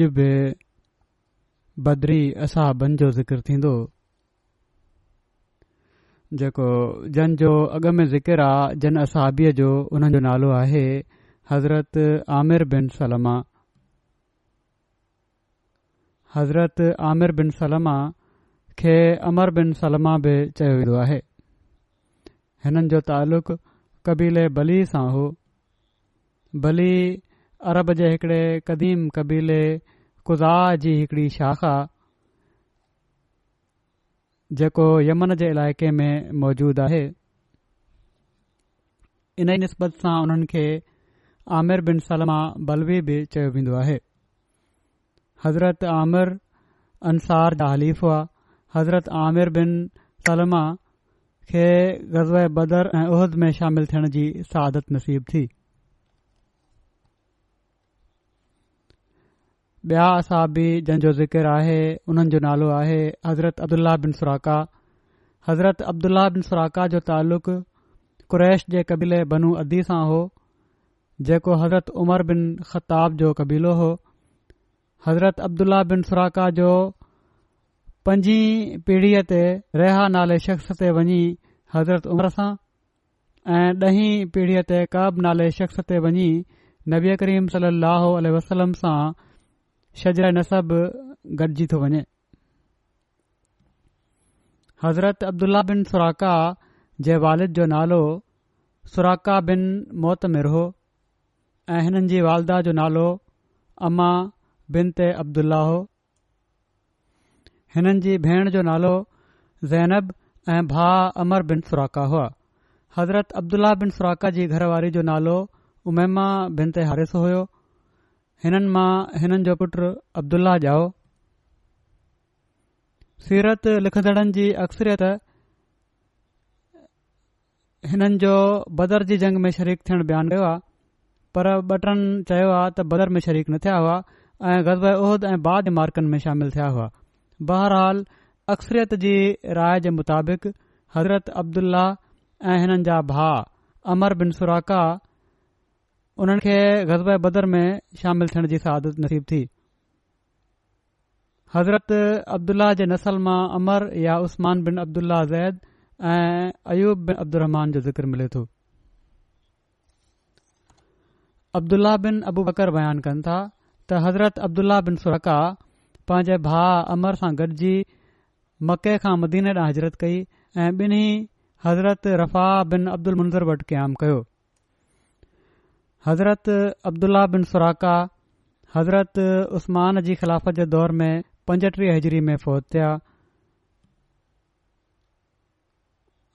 अॼु बि बदरी असहाबनि जो ज़िकर थींदो जेको जो अॻ में ज़िकिर आहे जिन असहाबीअ जो हुन जो नालो आहे हज़रत आमिर बिन सलमा हज़रत आमिर बिन सलमा खे अमर बिन सलमा बि चयो वेंदो आहे हिननि जो तालुक़ु कबीले बली सां हो बली अरब जे हिकड़े क़दीम कबीले कुज़ा जी हिकड़ी शाखा जेको यमन जे इलाइक़े में मौजूदु आहे इन ई निस्बत सां उन्हनि खे आमिर बिन सलमा बलवी बि चयो वेंदो आहे हज़रत आमिर अंसार हुआ हज़रत आमिर बिन सलमा खे ग़ज़ बदर ऐं उह में शामिल थियण जी सादत नसीब थी बिया असाबी जंहिंजो ज़िकिर आहे हुननि जो नालो आहे हज़रत अब्दुल्ला बिन सुराका हज़रत अब्दुल्ला बिन सुराका जो तालुक़ु कुरैश जे कबीले बनू अदी सां हो जेको हज़रत उमर बिन ख़ताब जो कबीलो हो हज़रत अब्दुल्ला बिन सुराका जो पंजी पीढ़ीअ ते रेहा नाले शख़्स ते वञी हज़रत उमर सां ऐं ॾहीं पीढ़ीअ ते कब नाले शख़्स ते वञी नबी करीम सली वसलम सां شجر न सभु गॾिजी थो حضرت हज़रत अब्दुल्ला बिन सुराका जे वालिद जो नालो सुराका बिन मौतमिर हो ऐं हिननि जी वालदा जो नालो अम्मा बिन ते अब्दुल्ल्ला हो हिननि जी भेण जो नालो ज़ैनब ऐं भाउ अमर बिन सुराका हुआ हज़रत अब्दुला बिन सुराका जी घरवारी जो नालो उमैमा बिन हिननि मां हिननि जो पुटु अब्दुल्ल्लाह जाओ सीरत लिखंदड़नि जी अक्सरियत हिननि जो बदर जी जंग में शरीक थियण बयानु कयो आहे पर ॿटनि चयो आहे त बदर में शरीक न थिया हुआ ऐं ग़ज़ब उहिद ऐं बाद मार्कनि में शामिल थिया हुआ बहरहाल अक्सरियत जी राय जे मुताबिक़ हज़रत अब्दुल्लाह ऐं हिननि जा भाउ अमर बिन सुराका उन्हनि खे ग़ज़बे बदर में शामिल थियण जी सहादत नसीब थी हज़रत अब्दुल्ल्ल्ल्ल्लाह जे नसल मां अमर या उस्मान बिन अब्दुलाह ज़ैद ऐं अयूब बिन अब्दु रहमान जो ज़िक्र मिले थो अब्दुल्ल्लाह बिन अबू बकर बयानु कनि था त हज़रत अब्दुल्ल्ल्ल्ल्लाह बिन सुरका पंहिंजे भा अमर सां गॾिजी मके खां मदीने ॾांहुं हज़रत कई ऐं ॿिन्ही हज़रत रफ़ा बिन अब्दुल मनज़र वटि क़याम कयो हज़रत عبداللہ बिन सुराका हज़रत उस्मान जी ख़िलाफ़त जे दौर में पंजटीह हाज़री में फ़ौज थिया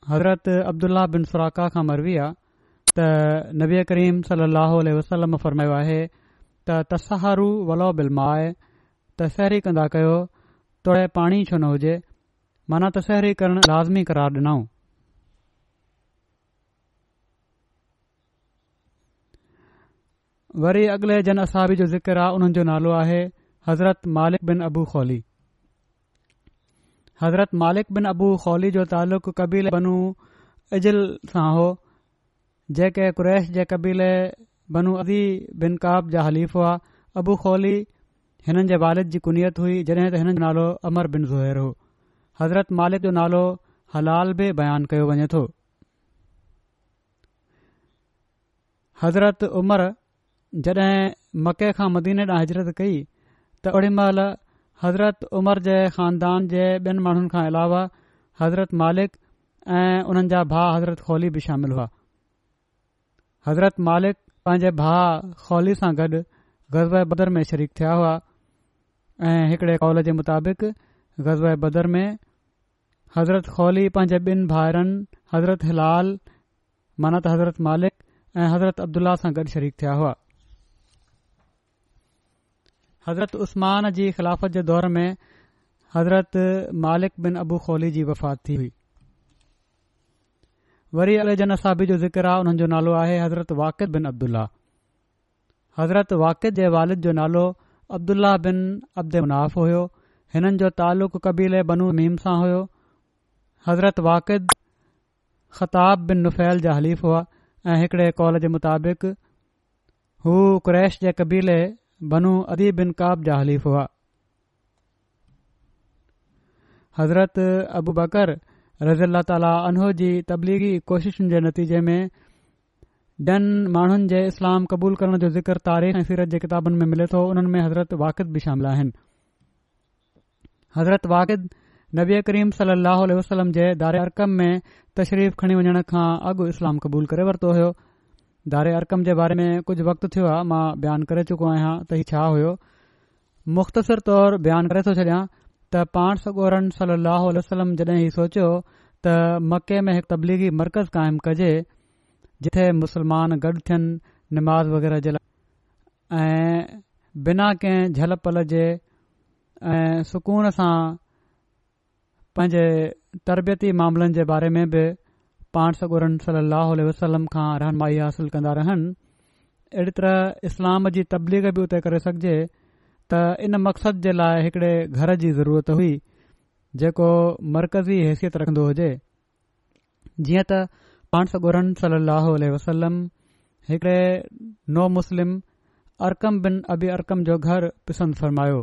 हज़रत अब्दुलाह बिन सुराका खां मरवी आहे त नबीआ करीम सलाहु वसलम फरमायो आहे त तसहारू वलो बिल्मा आहे तसहरी कंदा कयो तोड़े पाणी छो न हुजे माना तसहरी करणु लाज़मी करार ॾिनऊं वरी अॻिले जन असाबी जो ज़िक्र आहे हुननि जो नालो आहे हज़रत मालिक बिन अबू खौली हज़रत मालिक बिन अबू खौली जो तालुक़ कबीले बनू इज़ल सां हो जेके कुरैश जे कबीले बनू अदी बिन काब जा हलीफ़ हुआ अबू खौली हिननि जे वालिद जी कुनियत हुई जॾहिं त हिन नालो अमर बिन ज़ुहर हो हज़रत मालिक जो नालो हलाल बि बयानु कयो वञे थो हज़रत उमर जड॒हिं मके खां मदीने ॾांहुं हिजरत कई त ओॾी महिल हज़रत उमर जे ख़ानदान जे ॿियनि माण्हुनि खां अलावा हज़रत मालिक ऐं उन्हनि जा भाउ हज़रत खौली बि शामिल हुआ हज़रत मालिक पंहिंजे भाउ खौली सां गॾु गज़ब बदर में शरीक थिया हुआ ऐं हिकड़े कौल जे मुताबिक़ गज़ब बदर में हज़रत खौली पंहिंजे ॿिनि भाइरनि हज़रत हिलाल मनत हज़रत मालिक ऐं हज़रत अब्दुल्ला सां गॾु शरीक थिया हुआ حضرت عثمان جی خلافت जे دور میں حضرت مالک بن ابو خولی جی وفات تھی हुई वरी علی जनाबी जो جو आहे हुननि जो नालो आहे हज़रत वाक़िद बिन अब्दुला हज़रत वाकिद जे वालिद जो नालो अब्दुलाह बिन अब्द मुनाफ़ हुयो हिननि जो तालुक़ु कबीले बनू महीम सां हुयो हज़रत वाक़िद ख़ताब बिन नुफ़ैल जा हलीफ़ हुआ ऐं हिकड़े कॉल मुताबिक़ कबीले बनू अदीब बिन काब जा हलीफ़ हुआ हज़रत अबूबकर रज़ी अल ताली उनो जी तबलीगी कोशिशुनि जे नतीजे में ॾहनि माण्हुनि जे इस्लाम क़बूल करण जो ज़िक्र तारीख़ ऐं सीरत जे किताबनि में मिले थो उन्हनि में हज़रत वाकिद बि शामिल आहिनि हज़रत वाकिद नबीआ करीम सल वसलम जे दारकम में तशरीफ़ खणी वञण खां अॻु इस्लाम क़बूल करे वरितो हो दारे अरकम जे बारे में कुझु वक़्तु थियो आहे मां बयानु करे चुको आहियां त हीउ छा हुयो मुख़्तसिर तौरु बयानु करे थो छॾियां त पाण सॻोरन सली वसलम जॾहिं हीउ सोचियो त मके में हिकु तबलीगी मर्कज़ कायम कजे जिथे मुसलमान गॾु थियन निमाज़ वग़ैरह जे लाइ ऐं बिना कंहिं झल पल जे ऐं सुकून सां पंहिंजे तरबियती मामलनि जे बारे में बि पाण सोरन सल वसलम खां रहनमाई हासिल कंदा रहनि अहिड़ी तरह इस्लाम जी तबलीख बि उते करे सघिजे त इन मक़सद जे लाइ हिकड़े घर जी ज़रूरत हुई जेको मरकज़ी हैसियत रखंदो हुजे जीअं त पाण सो ॻोरन सलाह वसलम हिकड़े नो मुस्लिम अरकम बिन अबी अरकम जो घरु पिसंदि फ़रमायो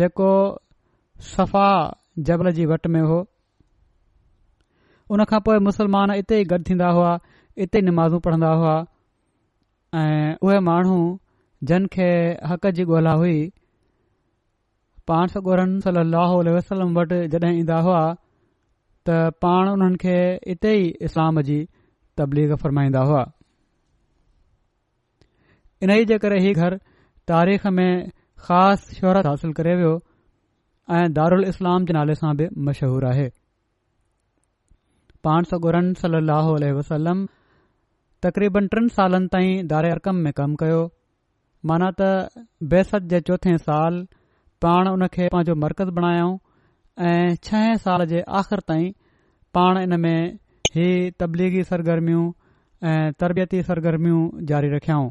जेको सफ़ा जबल जी वटि में हो उनखां पोइ मुस्लमान इते ई गॾु थींदा हुआ इते ई निमाज़ू पढ़ंदा हुआ ऐं उहे माण्हू जन खे हक़ जी ॻोल्हा हुई पाण सॻो सली वसलम वटि जड॒हिं ईंदा हुआ त पाण उन्हनि खे इते ई इस्लाम जी तबलीग फरमाईंदा हुआ इन ई जे करे इहे घर तारीख़ में ख़ासि शोहरत हासिल करे वियो ऐं दार इस्लाम जे नाले सां बि मशहूर आहे पाण सोगुरन सली वसलम तक़रीबन टिन सालनि ताईं दार अरकम में कमु कयो माना त बेसत जे चोथे साल पाण उन खे पंहिंजो मर्कज़ बणायो ऐं छह साल जे आख़िर ताईं पाण इन में ही तबलीगी सरगर्मियूं ऐं तरबियती सरगर्मियूं जारी रखियाऊं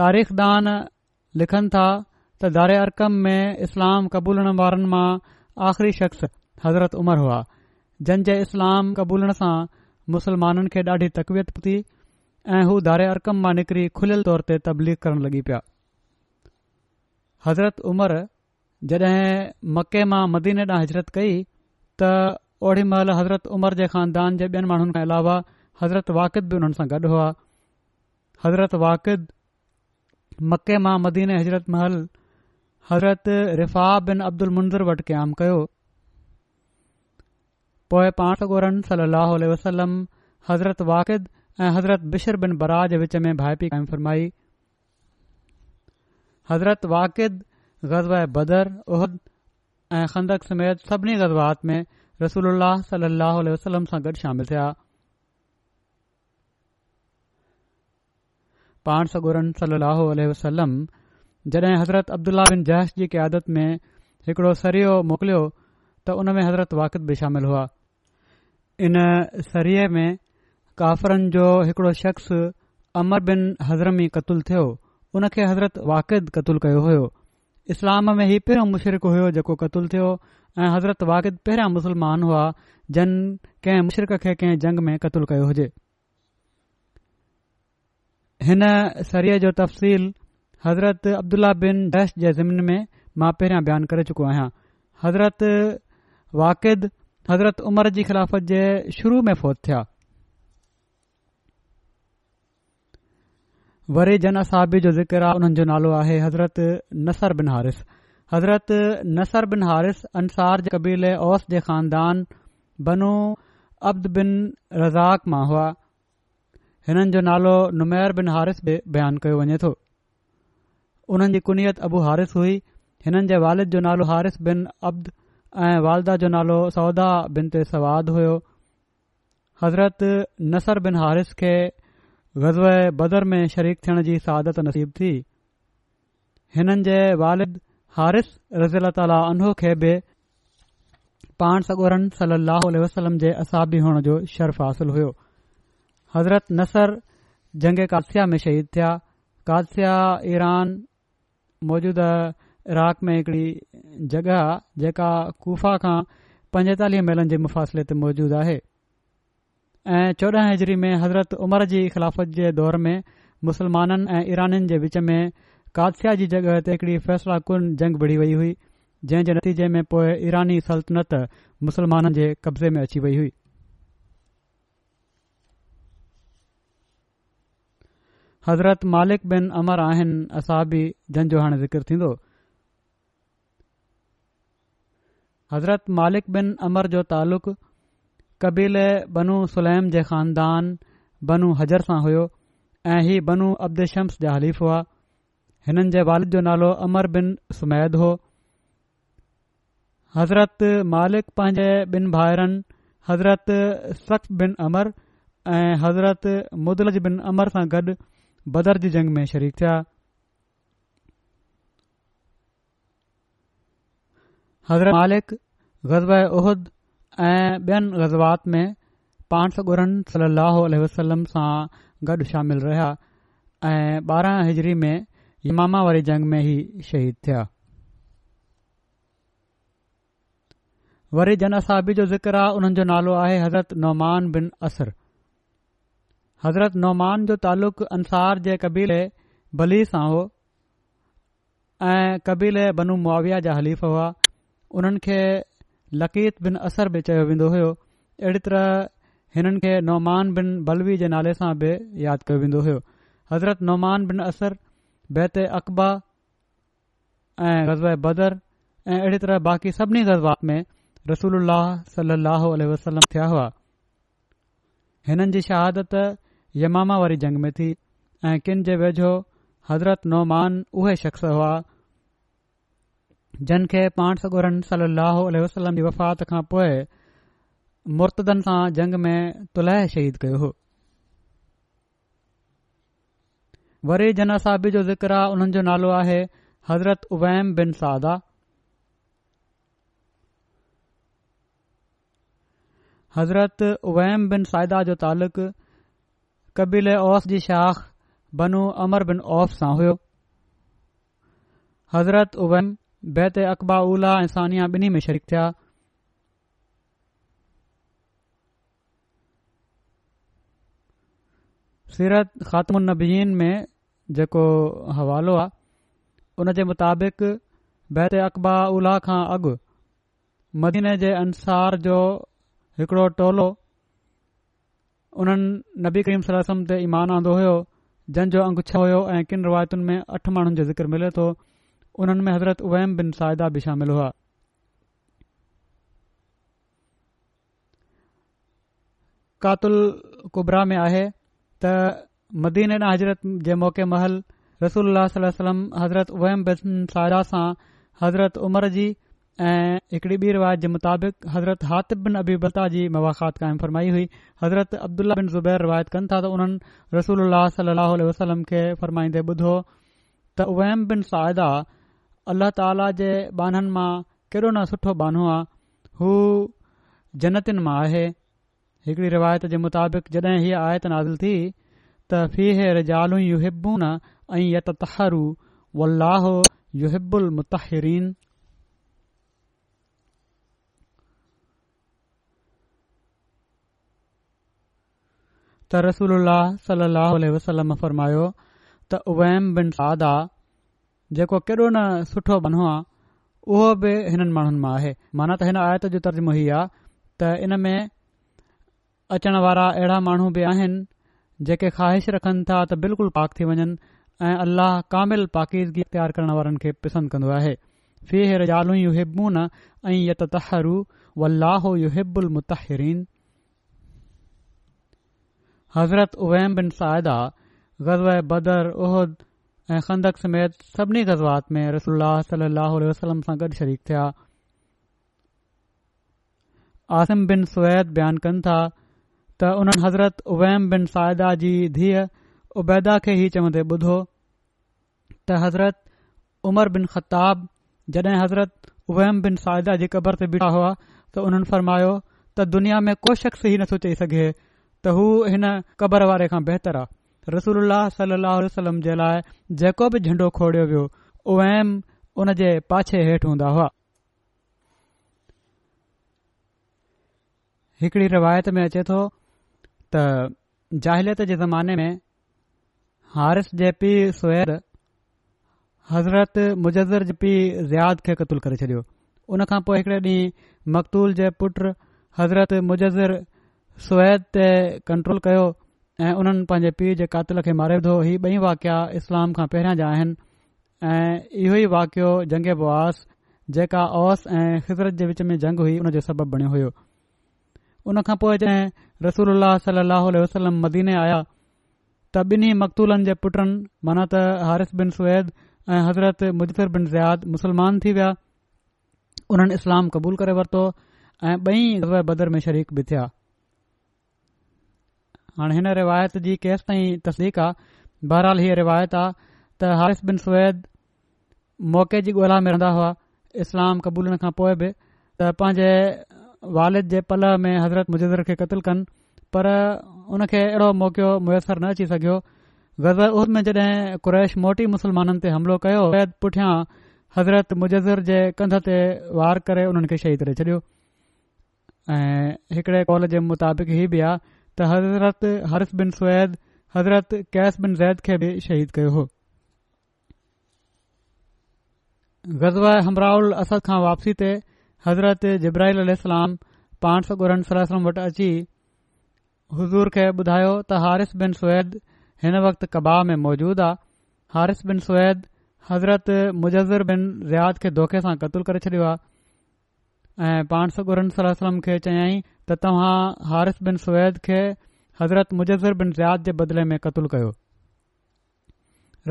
तारीख़ दान लिखनि था त दार अरकम में इस्लाम क़बूलण वारनि मां आख़िरी शख़्स हज़रत उमर हुआ جن इस्लाम क़बूलण सां मुस्लमाननि खे ॾाढी तकवीत पई थी ऐं हू दारे अर्कम मां निकिरी खुलियल तौर ते तबलीग करणु लॻी पिया हज़रत उमर जड॒हिं मके मां मदीने ॾांहुं हिजरत कई त ओढी महिल हज़रत उमर जे ख़ानदान जे ॿियनि माण्हुनि खां अलावा हज़रत वाकिद बि हुननि सां गॾु हुआ हज़रत वाकिद मके मां मदीने हज़रत महल हज़रत रिफ़ा बिन अब्दुल मुंजर वटि क़याम कयो पोए पाण सगोरन सलम हज़रत वाक़िद ऐं हज़रत बिशर बिन बराह जे विच में भाइपी कम फरमाई हज़रत वाक़िद ग़ज़ बदर उहद ऐं खंदक समेत सभिनी ग़ज़बात में रसूल सलम सां गॾु शामिल थियान सलम जॾहिं हज़रत अब्दुला बिन जैस जी कयादत में हिकड़ो सरियो मोकिलियो त हुन में हज़रत वाक़िद बि शामिल हुआ इन सरीए में काफ़िरन जो हिकड़ो शख़्स अमर बिन हज़रमी क़तुल थियो हुन खे हज़रत वाक़िद क़तूल कयो होयो इस्लाम में ही पहिरियों मुशरिक हुयो जेको क़तूल थियो ऐं हज़रत वाक़िद पहिरियों मुसलमान हुआ जन कंहिं मुशरक़ खे कंहिं जंग में क़तल कयो हुजे हिन सरी जो तफ़सील हज़रत अब्दुल्ला बिन डश जे ज़िमन में मां पहिरियों बयानु करे चुको आहियां हज़रत वाक़िद हज़रत उमर जी ख़िलाफ़त जे شروع में फौत थिया वरी जन असाबी जो ज़िकर आहे हुननि जो नालो आहे हज़रत नसर बिन हारिस हज़रत नसर बिन हारिस अंसार जे क़बीले ओस خاندان ख़ानदान عبد بن बिन रज़ाक मां हुआ جو जो नालो नुमैर बिन हारिस बयानु कयो वञे थो हुननि जी कुनियत अबू हारिस हुई हिननि जे वालिद जो नालो हारिस बिन ऐं वालदा जो नालो सौदा बिन ते सवाद हुयो हज़रत नसर बिन हारिस खे गज़व बदर में शरीक थियण जी सादत नसीबु थी हिननि जे वालिद हारिस रज़ील तालो खे बि पाण सगूरन सली वसलम जे असाबी हुअण जो शर्फ़ हासिलु हुयो हज़रत नसर जंग कादसा में शहीद थिया कादसया ईरान मौजूदह इराक़ में हिकड़ी जगह जेका गुफ़ा खां पंजेतालीह मेलनि जे मुफ़ासिले ते मौजूदु आहे ऐं चोॾहं हज़री में हज़रत उमर जी ख़िलाफ़त जे दौर में मुसलमाननि ऐं ईराननि जे विच में कादसिया जी जग॒हि ते हिकड़ी फैसलाकुन जंग बढ़ी वई हुई जंहिं जे नतीजे में पोइ ईरानी सल्तनत मुस्लमाननि जे कब्ज़े में अची वई हुई हज़रत मालिक बिन अमर आहिनि असाबी जंहिंजो हाणे ज़िक्र थींदो हज़रत मालिक बिन अमर जो तालुक़ु कबीले बनू सुलैम जे ख़ानदान बनू हज़र सां हुयो ऐं ही बनू अब्दु शम्स जा हलीफ़ हुआ हिननि जे वालिद जो नालो अमर बिन सुमैद हो हज़रत मालिक पंहिंजे ॿिन भाइरनि हज़रत सख़्त बिन अमर ऐं हज़रत मुदलज बिन अमर सां गॾु बदर जी जंग में शरीक थिया हज़रत मालिक ग़ज़बा احد ऐं ॿियनि ग़ज़वात में पाण सौ ॻुरनि सली लहल वसलम सां गॾु शामिल रहिया ऐं ॿारहं हिजरी में इमामा वारी जंग में ई शहीद थिया वरी जन असाबी जो ज़िक्र आहे उन्हनि जो नालो आहे हज़रत नौमान बिन असर हज़रत नौमान जो तालुक़ु अंसार जे कबीले बली सां हो ऐं कबीले बनू मुआविया जा हलीफ़ हुआ उन्हनि खे लकीत बिन असर बि चयो वेंदो हुयो अहिड़ी तरह हिननि खे नौमान बिन बलवी जे नाले सां बि यादि कयो वेंदो हुयो हज़रतरत नौमान बिन असर बैत अक़बा ऐं ग़ज़बा बदर ऐं अहिड़ी तरह बाक़ी सभिनी ग़ज़बात में रसूल अलसलम थिया हुआ हिननि जी शहादत यमा वारी जंग में थी ऐं किन जे वेझो हज़रत नौमान उहे शख़्स हुआ जन खे पांठ सगुरन सली वसलम जी वफ़ात खां पोइ मुर्तदन सां जंग में तुलह शहीद कयो हो वरी जन जनसाबी जो उन्हनि जो नालो आहे हज़रत उवैम बिन सादा हज़रत उवैम बिन सादा जो तालुक़ कबील औफ़ जी शाख बनू अमर बिन सां हुयोज़र बैत अक़बा उला ऐं सानिया ॿिन्ही में शरीक थिया सीरत ख़ात्मनबीन में जेको हवालो आहे उन जे मुताबिक़ बैत अकबा उला खां अॻु मदीने जे अंसार जो हिकिड़ो टोलो उन्हनि नबी करीम सलासम ते ईमान आंदो हुयो जंहिंजो अंगु छह हुयो ऐं किन रिवायतुनि में अठ माण्हुनि जो ज़िक्र मिले थो उन्हनि में हज़रत ओम बिन साइदा बि शामिल हुआ कुबरा में आहे त मदीन हज़रत जे मौक़े महल रसूल हज़रत ओम बिन साहि हज़रत उमर जी ऐं हिकड़ी ॿी रिवायत जे मुताबिक़ हज़रत हाति बिन अबी बता जी मवाख़ात कायम फरमाई हुई हज़रत अब्दुल बिन ज़ुबैर रिवायत कनि था त उन्हनि रसूल वलमाईंदे ॿुधो त ओम बिन साहिदा अल्लाह ताला जे बाननि मां केॾो न सुठो बानो आहे हू जन्नतिन मां आहे हिकिड़ी रिवायत जे मुताबिक़ जॾहिं हीअ आयत नाज़िल थी त फील्बू न त रसूल अल्ल सलाह वसलम फरमायो त ओवैम बिन सादा जेको केॾो न सुठो बनो बन्वां उहो बि हिननि माण्हुनि मां आहे माना त हिन आयत जो तर्जुमो ही आहे त इन में अचण वारा अहिड़ा माण्हू बि आहिनि जेके ख़्वाहिश रखनि था त बिल्कुलु पाक थी वञनि ऐं अलाह कामिल पाकीदगी तयार करण वारनि खे पसंद कंदो आहे हज़रत उवैम बिन बदर उहद ऐं खंदक समेत सभिनी जज़्बात में वसलम सां गॾु शरीक थिया आसिम बिन सुवैद बयानु कनि था त उन्हनि हज़रत उवैम बिन साइदा जी धीअ उबैदा खे ई चवंदे ॿुधो त हज़रत उमर बिन ख़ताब जडहिं हज़रत उवैम बिन साइदा जी क़बर ते बीठा हुआ त उन्हनि फरमायो त दुनिया में को शख़्स ई नथो चई सघे त हू हिन क़बर वारे खां बहितर आहे रसूल सलाह जे लाइ जेको बि झंडो खोड़ियो वियो उहे उन जे पाछे हेठि हूंदा हुआ हिकड़ी रिवायत में अचे थो त ज़ाहिलियत जे ज़माने में हारिस जे पीउर हज़रत मुजर जे पी ज़ियाद खे क़तूल करे छडि॒यो उन खां पोइ हिकड़े ॾींहुं मकतूल जे पुट हज़रत मुजर सवैद ते कंट्रोल कयो ऐं उन्हनि पंहिंजे पीउ जे कातिल खे मारे धो हीउ ॿई वाकिया इस्लाम खां पहिरियां जा आहिनि ऐं इहो ई वाक़ियो जंग बुआस जेका औस ऐं ख़ज़रत जे विच में जंग हुई हुन जो सबबु बणियो हो उन खां पोइ जंहिं रसूल सलाहु वसलम मदीने आया त ॿिन्ही मकतूलनि जे पुटनि माना त हारिफ़ बिन सुद ऐं हज़रत मुजफ़िर बिन ज़ियाद मुस्लमान थी विया उन्हनि इस्लाम क़बूल करे वरितो ऐं ॿई बदर में शरीक बि थिया हाणे हिन रिवायत जी केसि ताईं तस्दीक आहे बहरहाल हीअ रिवायत आहे त हारिफ़ बिन सुवैद मौक़े जी ॻोल्हा में रहंदा हुआ इस्लाम क़बूल खां पोइ बि त पंहिंजे वालिद जे पल में हज़रत मुजर खे क़तलु कनि पर उन खे अहिड़ो मौक़ो मुयसरु न अची सघियो ग़ज़ल उद में जॾहिं कुरैश मोटी मुसलमाननि ते हमिलो कयो उवैद पुठियां हज़रत मुजर जे कंध ते वार करे उन्हनि खे शहीद करे छॾियो ऐं हिकड़े कॉल जे मुताबिक़ इहा बि आहे त हज़रत हारिफ़ बिन स्वैद हज़रत कैस बिन ज़ैद खे बि शहीद कयो हो ग़ज़ हमराहल असद खां वापसी ते हज़रत जिब्राहिलाम पाण सौ गुरन सरसलनि वटि अची हज़ूर खे ॿुधायो त हारिस बिन स्वैद हिन वक़्त कबाह में मौजूद आहे हारिस बिन स्वैद हज़रत मुजज़र बिन ज़ियाद खे धोखे सां कतलु करे छॾियो आहे ऐं पाण सगर सलम खे चयाईं त तव्हां हारिस बिन सुवैद खे हज़रत मुजर बिन रियात जे बदिले में क़तलु कयो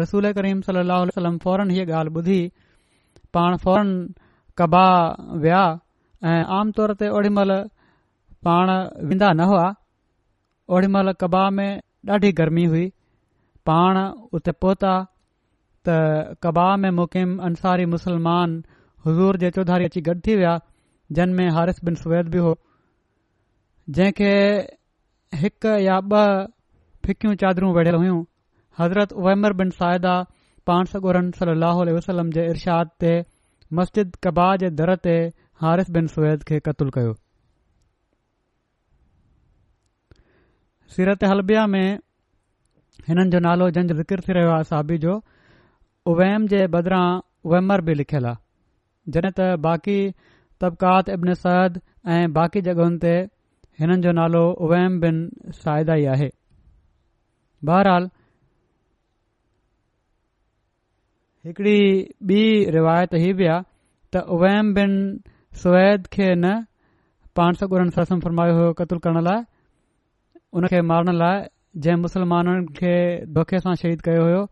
रसूल करीम सली लसलम फौरन हीअ ॻाल्हि ॿुधी पाण फौरन कबा विया ऐं आम तौर ते ओॾीमहिल पाण वेंदा न हुआ ओॾी महिल कबा में ॾाढी गर्मी हुई पाण उते पहुता त कबाह में मुक़िम अंसारी मुसलमान हज़ूर जे चौधारी अची गॾु थी विया जिन में हारिस बिन सुवैद बि हो जंहिंखे हिकु या ॿ फिकियूं चादरूं वढ़ियलु हुयूं हज़रत अवैमर बिन साहिदा पाण सगुरन सली वसलम जे इर्शाद ते मस्जिद कबा जे दर ते हारिस बिन सुवैद खे क़तूल कयो सीरत हलबिया में हिननि जो नालो जंज ज़िकिर थी रहियो आहे साबी जो उवैम जे बदिरां उवैमर बि लिखियल आहे जॾहिं त बाक़ी तबकात इब्न सद ऐं बाक़ी जॻहियुनि ते हिननि जो नालो उवैम बिन साइदा ई आहे बहरहाल हिकड़ी ॿी रिवायत ही बि आहे त उवैम बिन सुवैद खे न पाण सौ ससम सतम फरमायो हो क़तल करण लाइ उन खे मारण लाइ जंहिं मुसलमाननि खे धोखे सां शहीद कयो होयो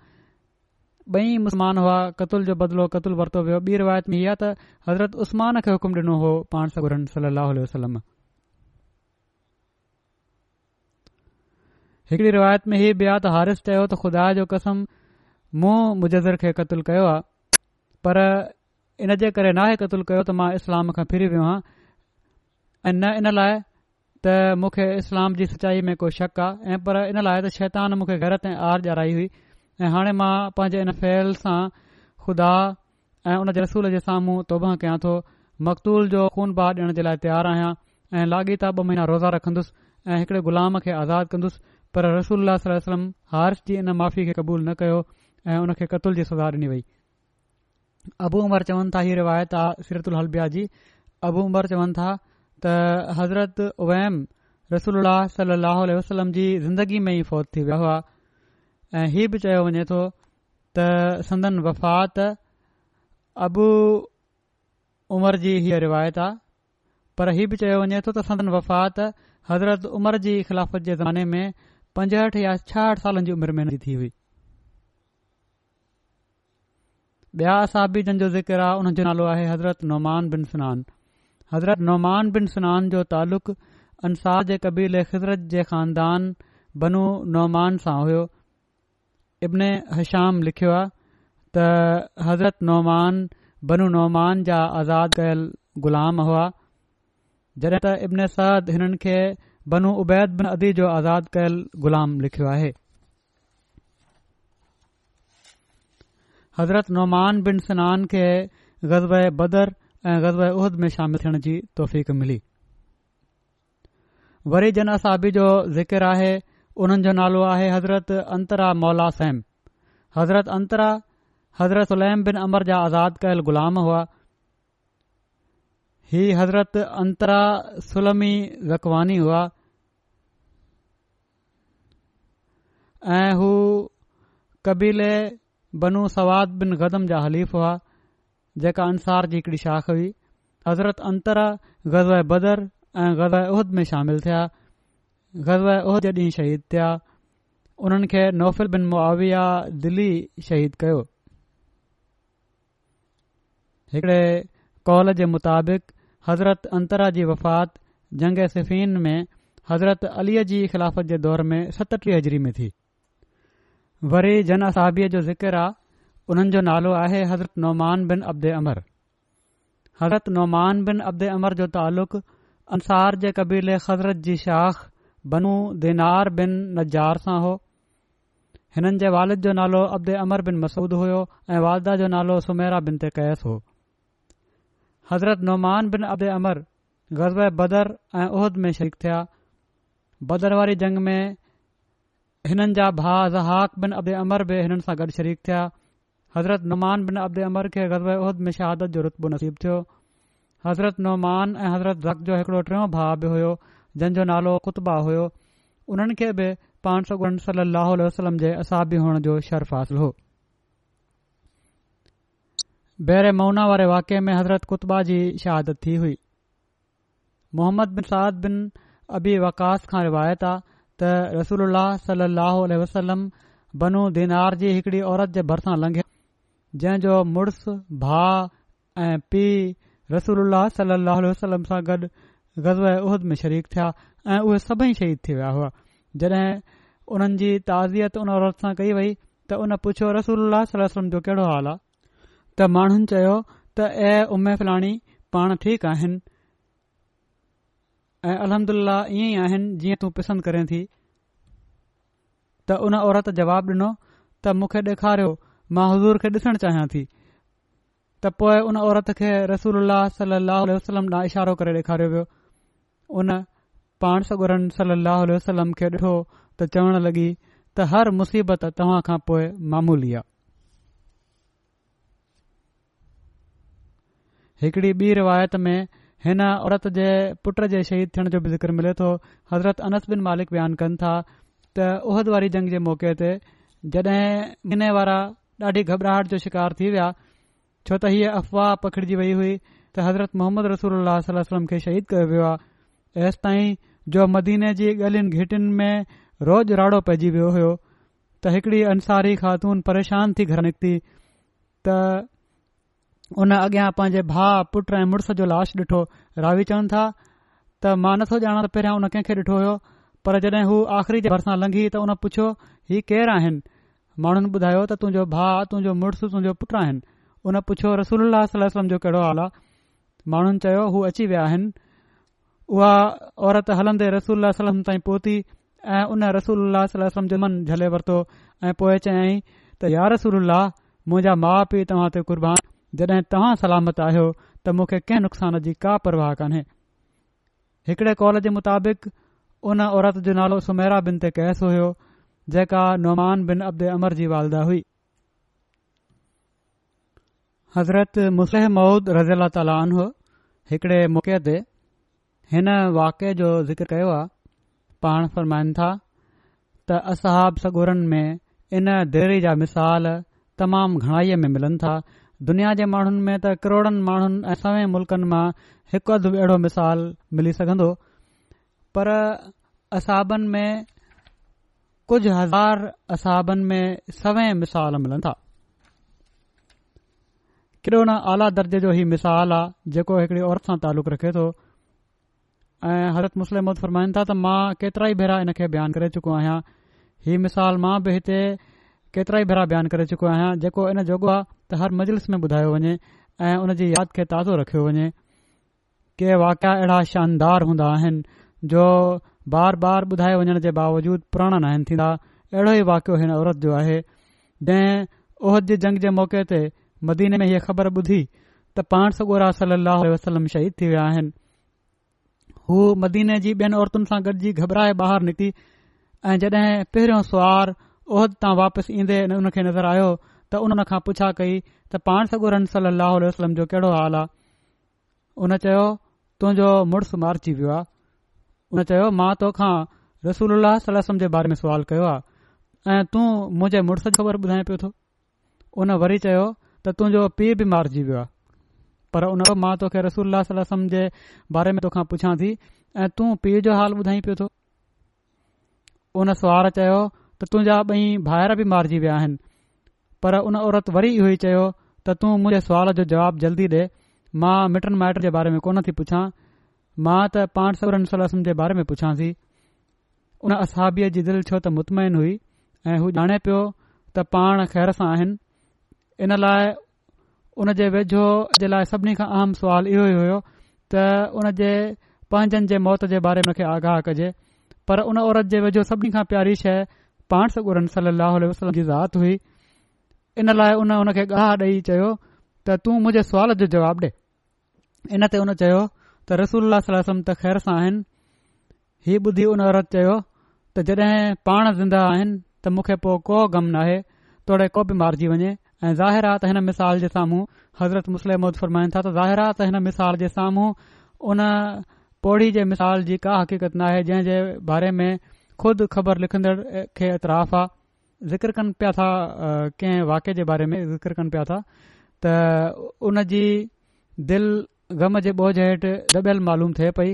ॿई مسلمان हुआ क़तुल جو بدلو क़तुल ورتو वियो ॿी रिवायत में इहा त हज़रत उस्मान खे हुकुम ॾिनो हो पाण सां हिकड़ी रिवायत में हीअ बि आहे त हारिशु चयो حارث ख़ुदा जो कसम جو قسم खे क़तलु कयो قتل पर इन ان करे नाहे क़तुलु कयो त मां इस्लाम खां फिरी वियो आहियां न इन लाइ त मूंखे इस्लाम जी सचाईअ में को शक आहे पर इन लाइ त शैतान मूंखे घर आर ॼराई हुई ऐं हाणे मां पंहिंजे इन फ़ैल सां खुदा ऐं उन जे रसूल जे साम्हूं तोबह कयां थो मकतूल जो ख़ून बाह ॾियण जे लाइ तयारु आहियां ऐ लाॻीता ॿ महीना रोज़ा रखन्दुसि ऐं हिकड़े ग़ुलाम खे आज़ादु कंदुसि पर रसूल सलम हारश जी इन माफ़ी खे कबूल न कयो ऐं हुन खे कतूल जी सुधा डि॒नी वई अबू उमर चवनि था ही रिवायत आहे सीरतलबिया जी अबू उमर चवनि था त हज़रत उवैम रसूल सलाह वसलम जी ज़िंदगी में ई फौत थी वियो हुआ ऐं हीउ बि चयो वञे थो त संदन वफ़ात अबु उमिरि जी हीअ रिवायत आहे पर हीअ बि चयो वञे तो त संदन वफ़ात हज़रत उमर जी ख़िलाफ़त जे दाने में पंजहठि या छहठि सालन जी उमिरि में थी हुई ॿिया असाबी जंहिंजो ज़िक्र आहे हुन जो नालो आहे हज़रत नौमान बिन सनानु हज़रत नुमान बिन सनान जो तालुक़ु अंसाज़ जे कबील ऐं जे ख़ानदान नौमान सां हुयो इब्न हशाम लिखियो आहे त हज़रत नौमान बनू नौमान जा आज़ाद कयलु ग़ुलाम हुआ जॾहिं त इब्न सद हिननि खे बनू उबैद बिन अदी जो आज़ाद कयलु ग़ुलाम लिखियो आहे हज़रत नौमान बिन सनान खे बदर ऐं ग़ज़ब उहद में शामिल थियण जी तौफ़ मिली वरी जन असाबी जो ज़िकिर आहे उन्हनि जो नालो आहे हज़रत अंतरा मौलासैम हज़रत अंतरा हज़रत सुलैम बिन अमर जा आज़ाद कयल ग़ुलाम हुआ ही हज़रत अंतरा सुलमी ज़कवानी हुआ ऐं हू कबीले बनु सवाद बिन ग़दम जा हलीफ़ हुआ जेका अंसार जी हिकड़ी शाख हुई हज़रत अंतरा गज़ाए बदर ऐं गज़ाए उहद में शामिल थिया ग़ज़ उह जॾहिं शहीद थिया उन्हनि खे नौफ़िल बिन मुआविया दिली शहीद कयो हिकड़े कौल जे मुताबिक़ हज़रत अंतरा जी वफ़ात जंग सिफ़ीन में हज़रत अलीअ जी ख़िलाफ़त जे दौर में सतटीह हज़री में थी वरी जन असाबीअ जो ज़िकिर आहे उन्हनि जो नालो आहे हज़रत नौमान बिन अब्द अमर हज़रत नौमान बिन अब्द अमर जो तालुक़ु अंसार जे क़बीले हज़रत जी शाख़ बनू दिनार बिन नजार सां हो हिननि जे वालिद जो नालो अब्द अमर बिन मसूद हुयो ऐं वालदा जो नालो सुमेरा बिन ते कैस हो हज़रत नुमान बिन अबे अमर ग़ज़बे बदर ऐं उहद में शरीक थिया बदर वारी जंग में हिननि जा भाउ ज़हाक बिन अबे अमर बि हिननि सां गॾु शरीक थिया हज़रत नुमान बिन अब्द अमर खे ग़ज़बे उहिद में शहादत जो रुतबो नसीबु थियो हज़रत नुमान ऐं हज़रत ज़क़ जो हिकिड़ो टियों भाउ बि हुयो जंहिंजो नालो कुतबा हुयो उन्हनि खे बि पाण सौ गुण सलाहु वसलम जे असाबी हुअण जो शरफ़ासिल हो बहिरे मौना वारे वाके में हज़रत कुतबा जी शहादत थी हुई मोहम्मद बिन साद बिन अबी वकास खां रिवायत आहे त रसूल सलाहु वसलम बनु दीनार जी हिकिड़ी औरत जे भरिसां लंघ जंहिंजो मुड़ुस भाउ ऐं पीउ रसूल सल अहलम सां गॾु गज़ल उहद में शरीक थिया ऐं उहे सभई शहीद थी विया हुआ जड॒हिं उन्हनि जी ताज़ियत उन औरत सां कई वई त उन पुछियो सलम जो कहिड़ो हाल आहे त माण्हुनि चयो त ऐ फलाणी पाण ठीक आहिनि ऐं अलहमल्ला ईअं ई आहिनि जीअं तूं पसंदि करेंथी त उन औरत जवाब डि॒नो त मूंखे डे॒खारियो मां हज़ूर खे ॾिसण चाहियां थी त उन औरत खे रसूल सल वसलम ॾांहुं इशारो करे ॾेखारियो वियो हुन पाण सगुरन सली लहलम खे ॾिठो त चवण लॻी त हर मुसीबत तव्हां खां पोइ मामूली आहे हिकड़ी ॿी रिवायत में हिन औरत जे पुट जे शहीद थियण जो बि ज़िक्र मिले थो हज़रत अनस बिन मालिक बयान कनि था त उहद वारी जंग जे मौक़े ते जॾहिं हिन वारा ॾाढी घबराहट जो शिकार थी विया छो त हीअ अफ़वाह पखिड़जी वई हुई त हज़रत मोहम्मद रसूल अल खे शहीद कयो वियो आहे एसि ताईं जो मदीने जी गलिन घिटिन में रोज राड़ो पइजी वियो हो त हिकडी अंसारी खातून परेशान थी घर निकिती त उन अॻियां पंहिंजे भा पुट ऐं मुड़ुस जो लाश ॾिठो रावी चवनि था त मां नथो ॼाणा त पहिरियां उन कंहिंखे ॾिठो हो पर जॾहिं हू आख़िरी जे भरिसां लंघी त उन पुछियो हीउ केर आहिनि माण्हुनि ॿुधायो त तुंहिंजो भाउ तुंहिंजो मुड़ुस तुंहिंजो पुट आहिनि उन पुछियो रसूल जो कहिड़ो हाल आहे माण्हुनि चयो हू अची विया आहिनि उहा औरत हलंदे रसूल सलम ताईं पहुती ऐं उन रसूल झले वरितो ऐं पोइ चयईं त यार रसूल मुंहिंजा माउ पीउ तव्हां ते क़ुर्बान जॾहिं तव्हां सलामत आहियो त मूंखे कंहिं नुक़सान जी का परवाह कोन्हे हिकिड़े कॉल जे मुताबिक़ उन औरत जो नालो सुमेरा बिन ते कैस हुयो जेका नुमान बिन अब्दे अमर जी वालदा हुई हज़रत मुसलै महूद रज़ी अला तालो हिकड़े मौके ते हिन वाके जो ज़िक्र कयो आहे पाण फ़रमाइनि था त असहाब सगुरनि में इन देरी जा मिसाल तमामु घणाईअ में मिलनि था दुनिया जे माण्हुनि में त करोड़नि माण्हुनि ऐं सवें मुल्कनि मां हिकु अधु अहिड़ो मिसाल मिली सघंदो पर असहाबनि में कुझु हज़ार असहाबनि में सवें मिसाल मिलनि था किरोना आला दर्जे जो ही मिसाल आहे जेको हिकड़ी औरत सां तालुक़ु रखे थो ऐं हरक मुस्लिम उत फ़रमाइनि था त मां केतिरा ई भेरा हिन खे बयानु करे चुको आहियां हीउ मिसाल मां बि हिते केतिरा ई भेरा बयानु करे चुको आहियां जेको इन जोॻो आहे त हर मजलिस में ॿुधायो वञे ऐं उन जी यादि खे ताज़ो रखियो वञे के वाकिया अहिड़ा शानदार हूंदा आहिनि जो बार बार ॿुधाए वञण जे बावजूद पुराणा न आहिनि थींदा अहिड़ो ई वाक़ियो हिन औरत जो आहे जंहिं उहद जी जंग जे मौके ते मदीने में हीअ ख़बर ॿुधी त पाण सॻोरा सलाहु वसलम शहीद थी विया आहिनि हू मदीने जी ॿियनि औरतुनि सां गॾु जी घबराए ॿाहिरि निकिती ऐं जड॒हिं पहिरियों सुवारु ओहिद तां वापसि ईंदे अने उन खे नज़र आयो त उन खां पुछा कई त पाण सगुरु रन सली अलसलम जो कहिड़ो हाल आहे हुन चयो तुंहिंजो मुड़ुस मारिजी वियो आहे हुन चयो मां तोखां रसूल अलाह सलम जे बारे में सुवाल कयो आहे ऐं तूं मुंहिंजे मुड़ुस खे ख़बर ॿुधाए पियो थो उन वरी चयो त तुंहिंजो पीउ बि मारिजी वियो आहे पर उन मां तोखे रसूल सलम जे बारे में तोखा थी ऐं तूं पीउ जो हाल ॿुधाईं पियो थो उन सुवाल चयो त तुंहिंजा ॿई भाइर बि मारिजी विया आहिनि पर उन औरत वरी इहो ई चयो त तूं मुहिंजे सुवाल जो जवाब जल्दी ॾे मां मिट माइट जे बारे में कोन थी पुछां मां त पाण समलम जे बारे में पुछियांसी उन असाबीअ जी दिलि छो त मुतमैन हुई ऐ हू ॼाणे पियो त पाण ख़ैर सां आहिनि इन लाइ उन जे वेझो जे लाइ सभिनी खां अहम सवाल इहो ई हुयो त उन जे पंहिंजनि जे मौत जे बारे में आगाह कजे पर उन औरत जे वेझो सभिनी खां प्यारी शइ पाण सगुरन सली अलाह व ज़ात हुई इन लाइ उन उन खे ॻाह ॾेई चयो त तूं मुंहिंजे सुवाल जो जवाब ॾे इनते उन चयो त रसूल वसम त ख़ैर सां आहिनि हीअ ॿुधी उन औरत चयो त जॾहिं पाण ज़िंदा आहिनि त मूंखे पोइ को ग़म नाहे तोड़े को बि मारिजी वञे ऐं ज़ाहिरात हिन मिसाल जे साम्हूं हज़रत मुस्लिम मुस्लमत फरमाइनि था त ज़ाहिरात हिन मिसाल जे साम्हूं उन पौड़ी जे मिसाल जी का हक़ीक़त नाहे जंहिं जे बारे में ख़ुदि ख़बर लिखंदड़ खे एतिराफ़ आहे ज़िक्र कनि पिया था कंहिं वाके जे बारे में ज़िक्र कनि पिया था त उन जी दिल ग़म जे बोझ हेठि दॿियलु मालूम थिए पई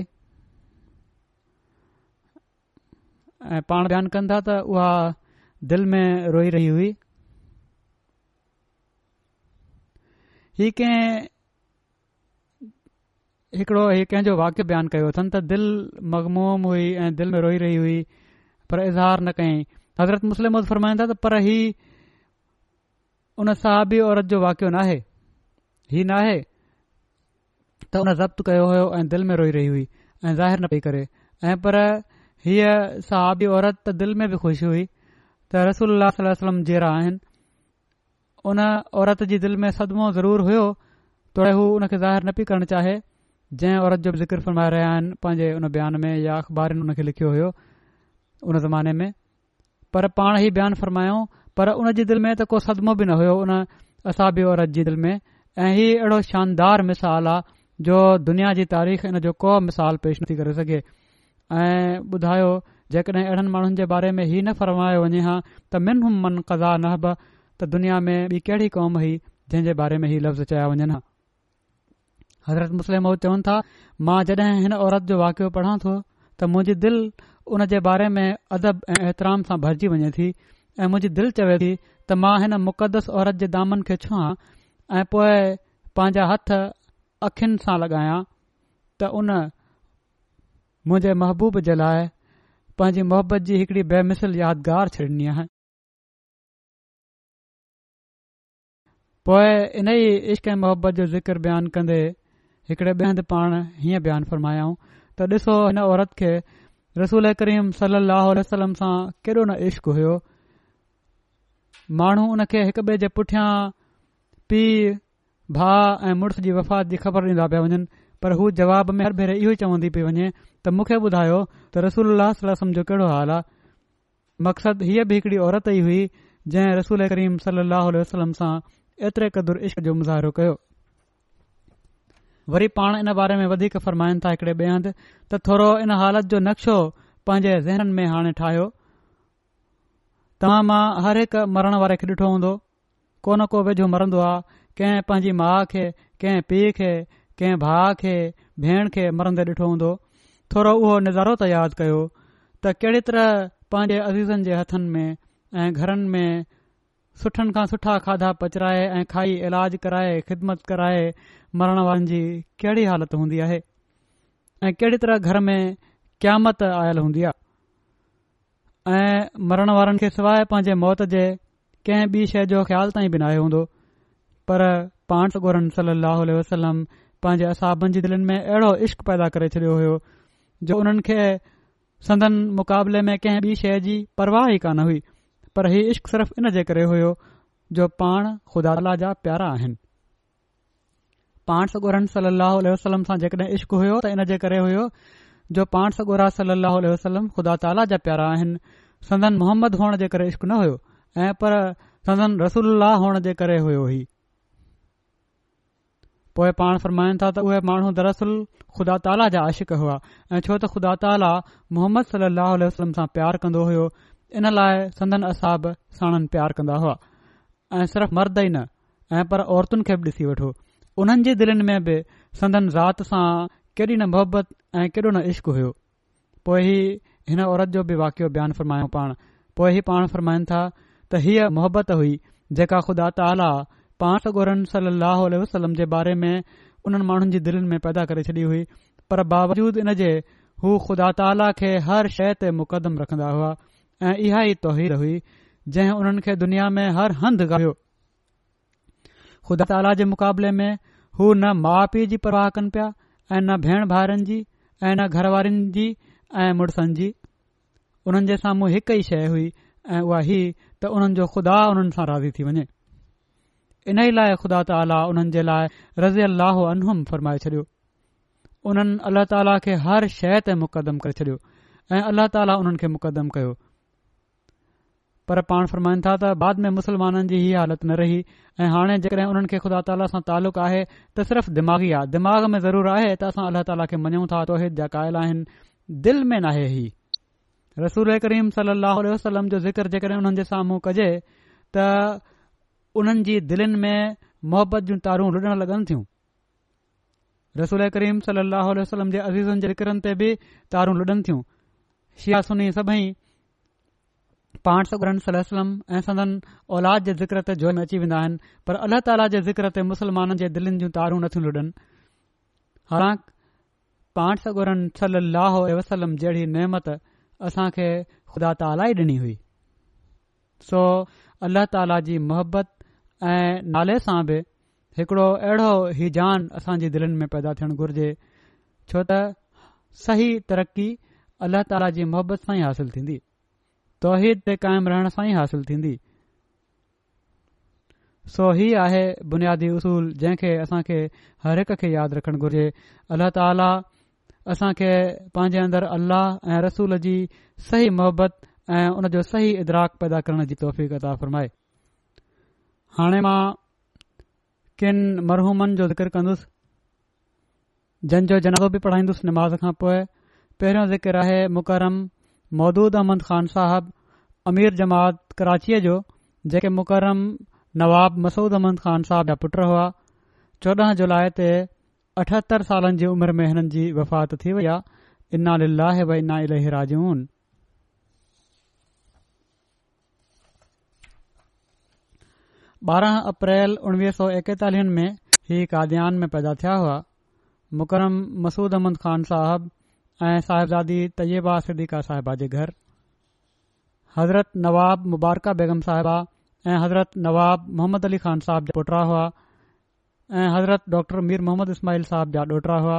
ऐं पाण बयानु कनि था त उहा दिल में रोई रही हुई ही कंहिं हिकड़ो कंहिंजो वाक्य बयानु कयो अथन त दिलि मगमूम हुई ऐं दिल में रोई रही हुई पर इज़हार न कयईं हज़रत मुस्लिम मु पर हीउ सहाबी औरत जो वाकियो न आहे हीअ न आहे त हुन ज़ब्त कयो ऐं दिल में रोई रही हुई ऐं ज़ाहिर न पई करे ऐं पर हीअ सहाबी औरत त दिल में बि ख़ुशी हुई त रसूल सलम जहिड़ा आहिनि उन औरत जी दिलि में सदमो ज़रूर हुयो तोड़े हू हुन खे ज़ाहिरु न पई करणु चाहे जंहिं औरत जो ज़िकर फ़र्माए रहिया आहिनि पंहिंजे हुन बयान में या अख़बारनि हुन खे लिखियो हो उन ज़माने में पर पाण ई बयानु फ़रमायो पर उन जी दिलि में त को सदमो बि न हुयो उन असां औरत जी दिल में ऐं हीउ अहिड़ो शानदार मिसाल आहे जो दुनिया जी तारीख़ इन जो को मिसाल पेश नथी करे सघे ऐं ॿुधायो जेकॾहिं अहिड़नि माण्हुनि जे बारे में हीउ न फ़र्मायो वञे हा त मिन मन कज़ा नहब त दुनिया में ॿी कहिड़ी क़ौम हुई जंहिं بارے बारे में हीउ लफ़्ज़ चया वञनि हा हज़रत मुस्लिम चवनि था मां जड॒हिं हिन औरत जो वाक़िओ पढ़ा थो त मुंहिंजी दिलि हुन जे बारे में अदब ऐं एतिराम सां भरिजी वञे थी ऐ मुंहिंजी दिलि चवे थी त मां हिन मुक़द्दस औरत जे दामन खे छुआं ऐं पोए पांजा हथ अखियुनि सां लॻायां त उन मुंहिंजे महबूब जे लाइ पंहिंजी मुहबत जी हिकड़ी बेमिसल यादगार छॾिनी आहे पोए इन ई इश्क ऐं मोहबत जो ज़िक्र बयानु कंदे हिकड़े ॿे हंधु पाण हीअं बयानु फ़रमायाऊं त ॾिसो हिन औरत खे रसूल करीम सल वसलम सां केॾो न इश्क हुयो माण्हू उन खे हिक ॿिए जे पुठियां पीउ भा ऐं मुड़ुस जी वफ़ात जी ख़बर ॾींदा पिया वञनि पर हू जवाब में हर भेरे इहो ई चवंदी पई वञे त मूंखे ॿुधायो त रसूल सलम जो कहिड़ो हाल आ मक़सदु हीअ बि हिकड़ी औरत ई हुई जंहिं रसूल करीम सल वसलम सां एतिरे क़दुरु इश्क जो मुज़ाहिरो कयो वरी पाण इन बारे में वधीक फ़रमाइनि था हिकिड़े ॿिए हंधि त थोरो इन हालति जो नक्शो पंहिंजे ज़हननि में हाणे ठाहियो तव्हां मां हर हिकु मरण वारे खे ॾिठो हूंदो को को वेझो मरंदो आहे कंहिं पंहिंजी माउ खे कंहिं पीउ खे कंहिं भाउ खे भेण खे मरंदे ॾिठो हूंदो थोरो उहो नज़ारो त यादि कयो त कहिड़ी तरह पंहिंजे अज़ीज़नि जे हथनि में ऐं घरनि में सुठनि खां सुठा खाधा पचराए ऐं खाई इलाज कराए ख़िदमत कराए मरण वारनि जी कहिड़ी हालति हूंदी आहे ऐं कहिड़ी तरह घर में क्यामति आयल हूंदी आहे ऐं मरण वारनि खे सवाइ पंहिंजे मौत जे कंहिं ॿी शइ जो ख़्याल ताईं बिना आयो हूंदो पर पांसगोर सली लाह वसलम पांजे असाबनि जी दिलनि में अहिड़ो इश्क पैदा करे छडि॒यो हो जो उन्हनि खे संदन मुक़ाबले में कंहिं ॿी शइ जी परवाह ई कान हुई पर हीउ इश्क सिर्फ़ इन जे करे हुयो जो पाण ख़ुदा प्यारा आहिनि पाण वसलम सां जेकॾहिं इश्क हुयो त इन जे करे हुयो जो पाण वसलम ख़ुदा ताला जा प्यारा आहिनि इश्क न हुयो ऐं पर संदन रसूल पोइ पाण फरमाइन था त उहे माण्हू दरसल खुदा ताला जा आशिक़ हुआ ऐं छो त ख़ुदा ताला मोहम्मद वसलम सां प्यार कंदो हो इन लाइ संदन असाब साणनि प्यार कंदा हुआ ऐं सिर्फ़ मर्द ई न ऐं पर औरतुनि खे ॾिसी वठो उन्हनि जी दिलनि में बि संदन ज़ाति सां केॾी न मोहबत ऐं केॾो न इश्क हुयो पोइ ई हिन औरत जो बि वाक़ियो बयानु फ़रमायो पाण पोइ ई पाण फ़र्माइनि था त हीअ मोहबत हुई जेका ख़ुदा ताला पाण गोरन सली वसलम जे बारे में उन्हनि माण्हुनि जी दिलनि में पैदा करे छॾी हुई पर बावजूद इन जे हू ख़ुदा ताला खे हर शइ ते मुक़दम रखन्दा हुआ ऐं इहा ई तर हुई जंहिं उन्हनि खे दुनिया में हर हंधु ॻायो ख़ुदा ताला जे मुक़ाबले में हू न माउ पीउ जी परवाह कनि पिया ऐं न भेण भाउरनि जी ऐं न घर वारनि जी ऐं मुड़ुसनि जी हुननि जे साम्हूं हिकु ई शइ हुई ऐं उहा ही त हुननि जो खुदा उन्हनि सां राज़ी थी वञे इन्हीअ लाइ ख़ुदा ताला उन्हनि जे लाइ रज़ अलोनुम फरमाए छॾियो उन्हनि अला ताली खे हर शइ ते मुक़दम करे छॾियो ऐं अल्ला खे मुक़दम कयो पर पाण फ़रमाइनि था त बाद में मुस्लमाननि जी हीअ हालत न रही ऐं हाणे जेकॾहिं हुननि खे खुदा ताला सां तालुक़ आहे त सिर्फ़ दिमाग़ी आहे दिमाग़ में ज़रूरु आहे त असां अलाह तालि खे मञऊं था तोहिद जा कायल आहिनि दिल में नाहे रसूल करीम सलाह वसलम जो ज़िक्र जेकॾहिं हुननि जे साम्हूं कजे त उन्हनि जी दिलनि में मुहबत जूं तारूं लुॾण लॻनि थियूं रसूल करीम सल ल वसलम जे अज़ीज़नि जे ज़िकरनि ते बि तारूं लुॾनि थियूं सुनी सभई पाण सगुरन सल वसलम ऐं सदन औलाद जे ज़िक्र ते जो अची वेंदा आहिनि पर अल्ल्ह ताला जे ज़िकर ते मुस्लमाननि जे दिलनि जूं तारूं नथियूं लुडन हालांकि पाण सगुरन सल अल वसलम जहिड़ी नेमत असां खे ख़ुदा ताल ई डि॒नी हुई सो अलाह ताला जी मोहबत ऐं नाले सां बि हिकड़ो अहिड़ो ही जान असांजे दिलनि में पैदा थियण घुर्जे छो त सही तरक़ी अलाह ताला जी मोहबत सां ई हासिल थींदी तौहीद ते क़ाइम रहण सां ई हासिल थीन्दी सो ही आहे बुनियादी उसूल जंहिंखे असां खे हर हिक खे यादि रखण घुर्जे अल्ल्ह ताला असां खे पंहिंजे अंदरु अल्लाह ऐं रसूल जी सही मोहबत ऐं उन जो सही इदराक पैदा करण जी अदा फ़रमाए हाणे मां किन मरहूमनि जो ज़िक्र कन्दुसि जंहिंजो जनाज़ो बि पढ़ाईंदुसि नमाज़ खां पोइ पहिरियों ज़िकिर आहे मुकरम मौदूद अहमद खान साहबु अमीर जमात कराचीअ जो जेके मुकरम नवाब मसूद अहमद ख़ान साहिब जा पुट हुआ चोॾहं जुलाई ते अठहतरि सालनि जी उमिरि में हिननि जी वफ़ात थी वई आहे इना लाहेना इलाही राजून ॿारहं अप्रैल उणवीह सौ एकतालीह में ही काद्यान में पैदा थिया हुआ मुकरम मसूद अहमद ख़ान साहिबु ऐं साहिबज़ादी तयबा सिद्धिका साहिबा जे घर हज़रत नवाब मुबारका बेगम साहिबा ऐं हज़रत नवाब मोहम्मद अली ख़ान صاحب जा डोटा हुआ ऐं हज़रत डॉक्टर मीर मोहम्मद اسماعیل صاحب जा ॾोटरा हुआ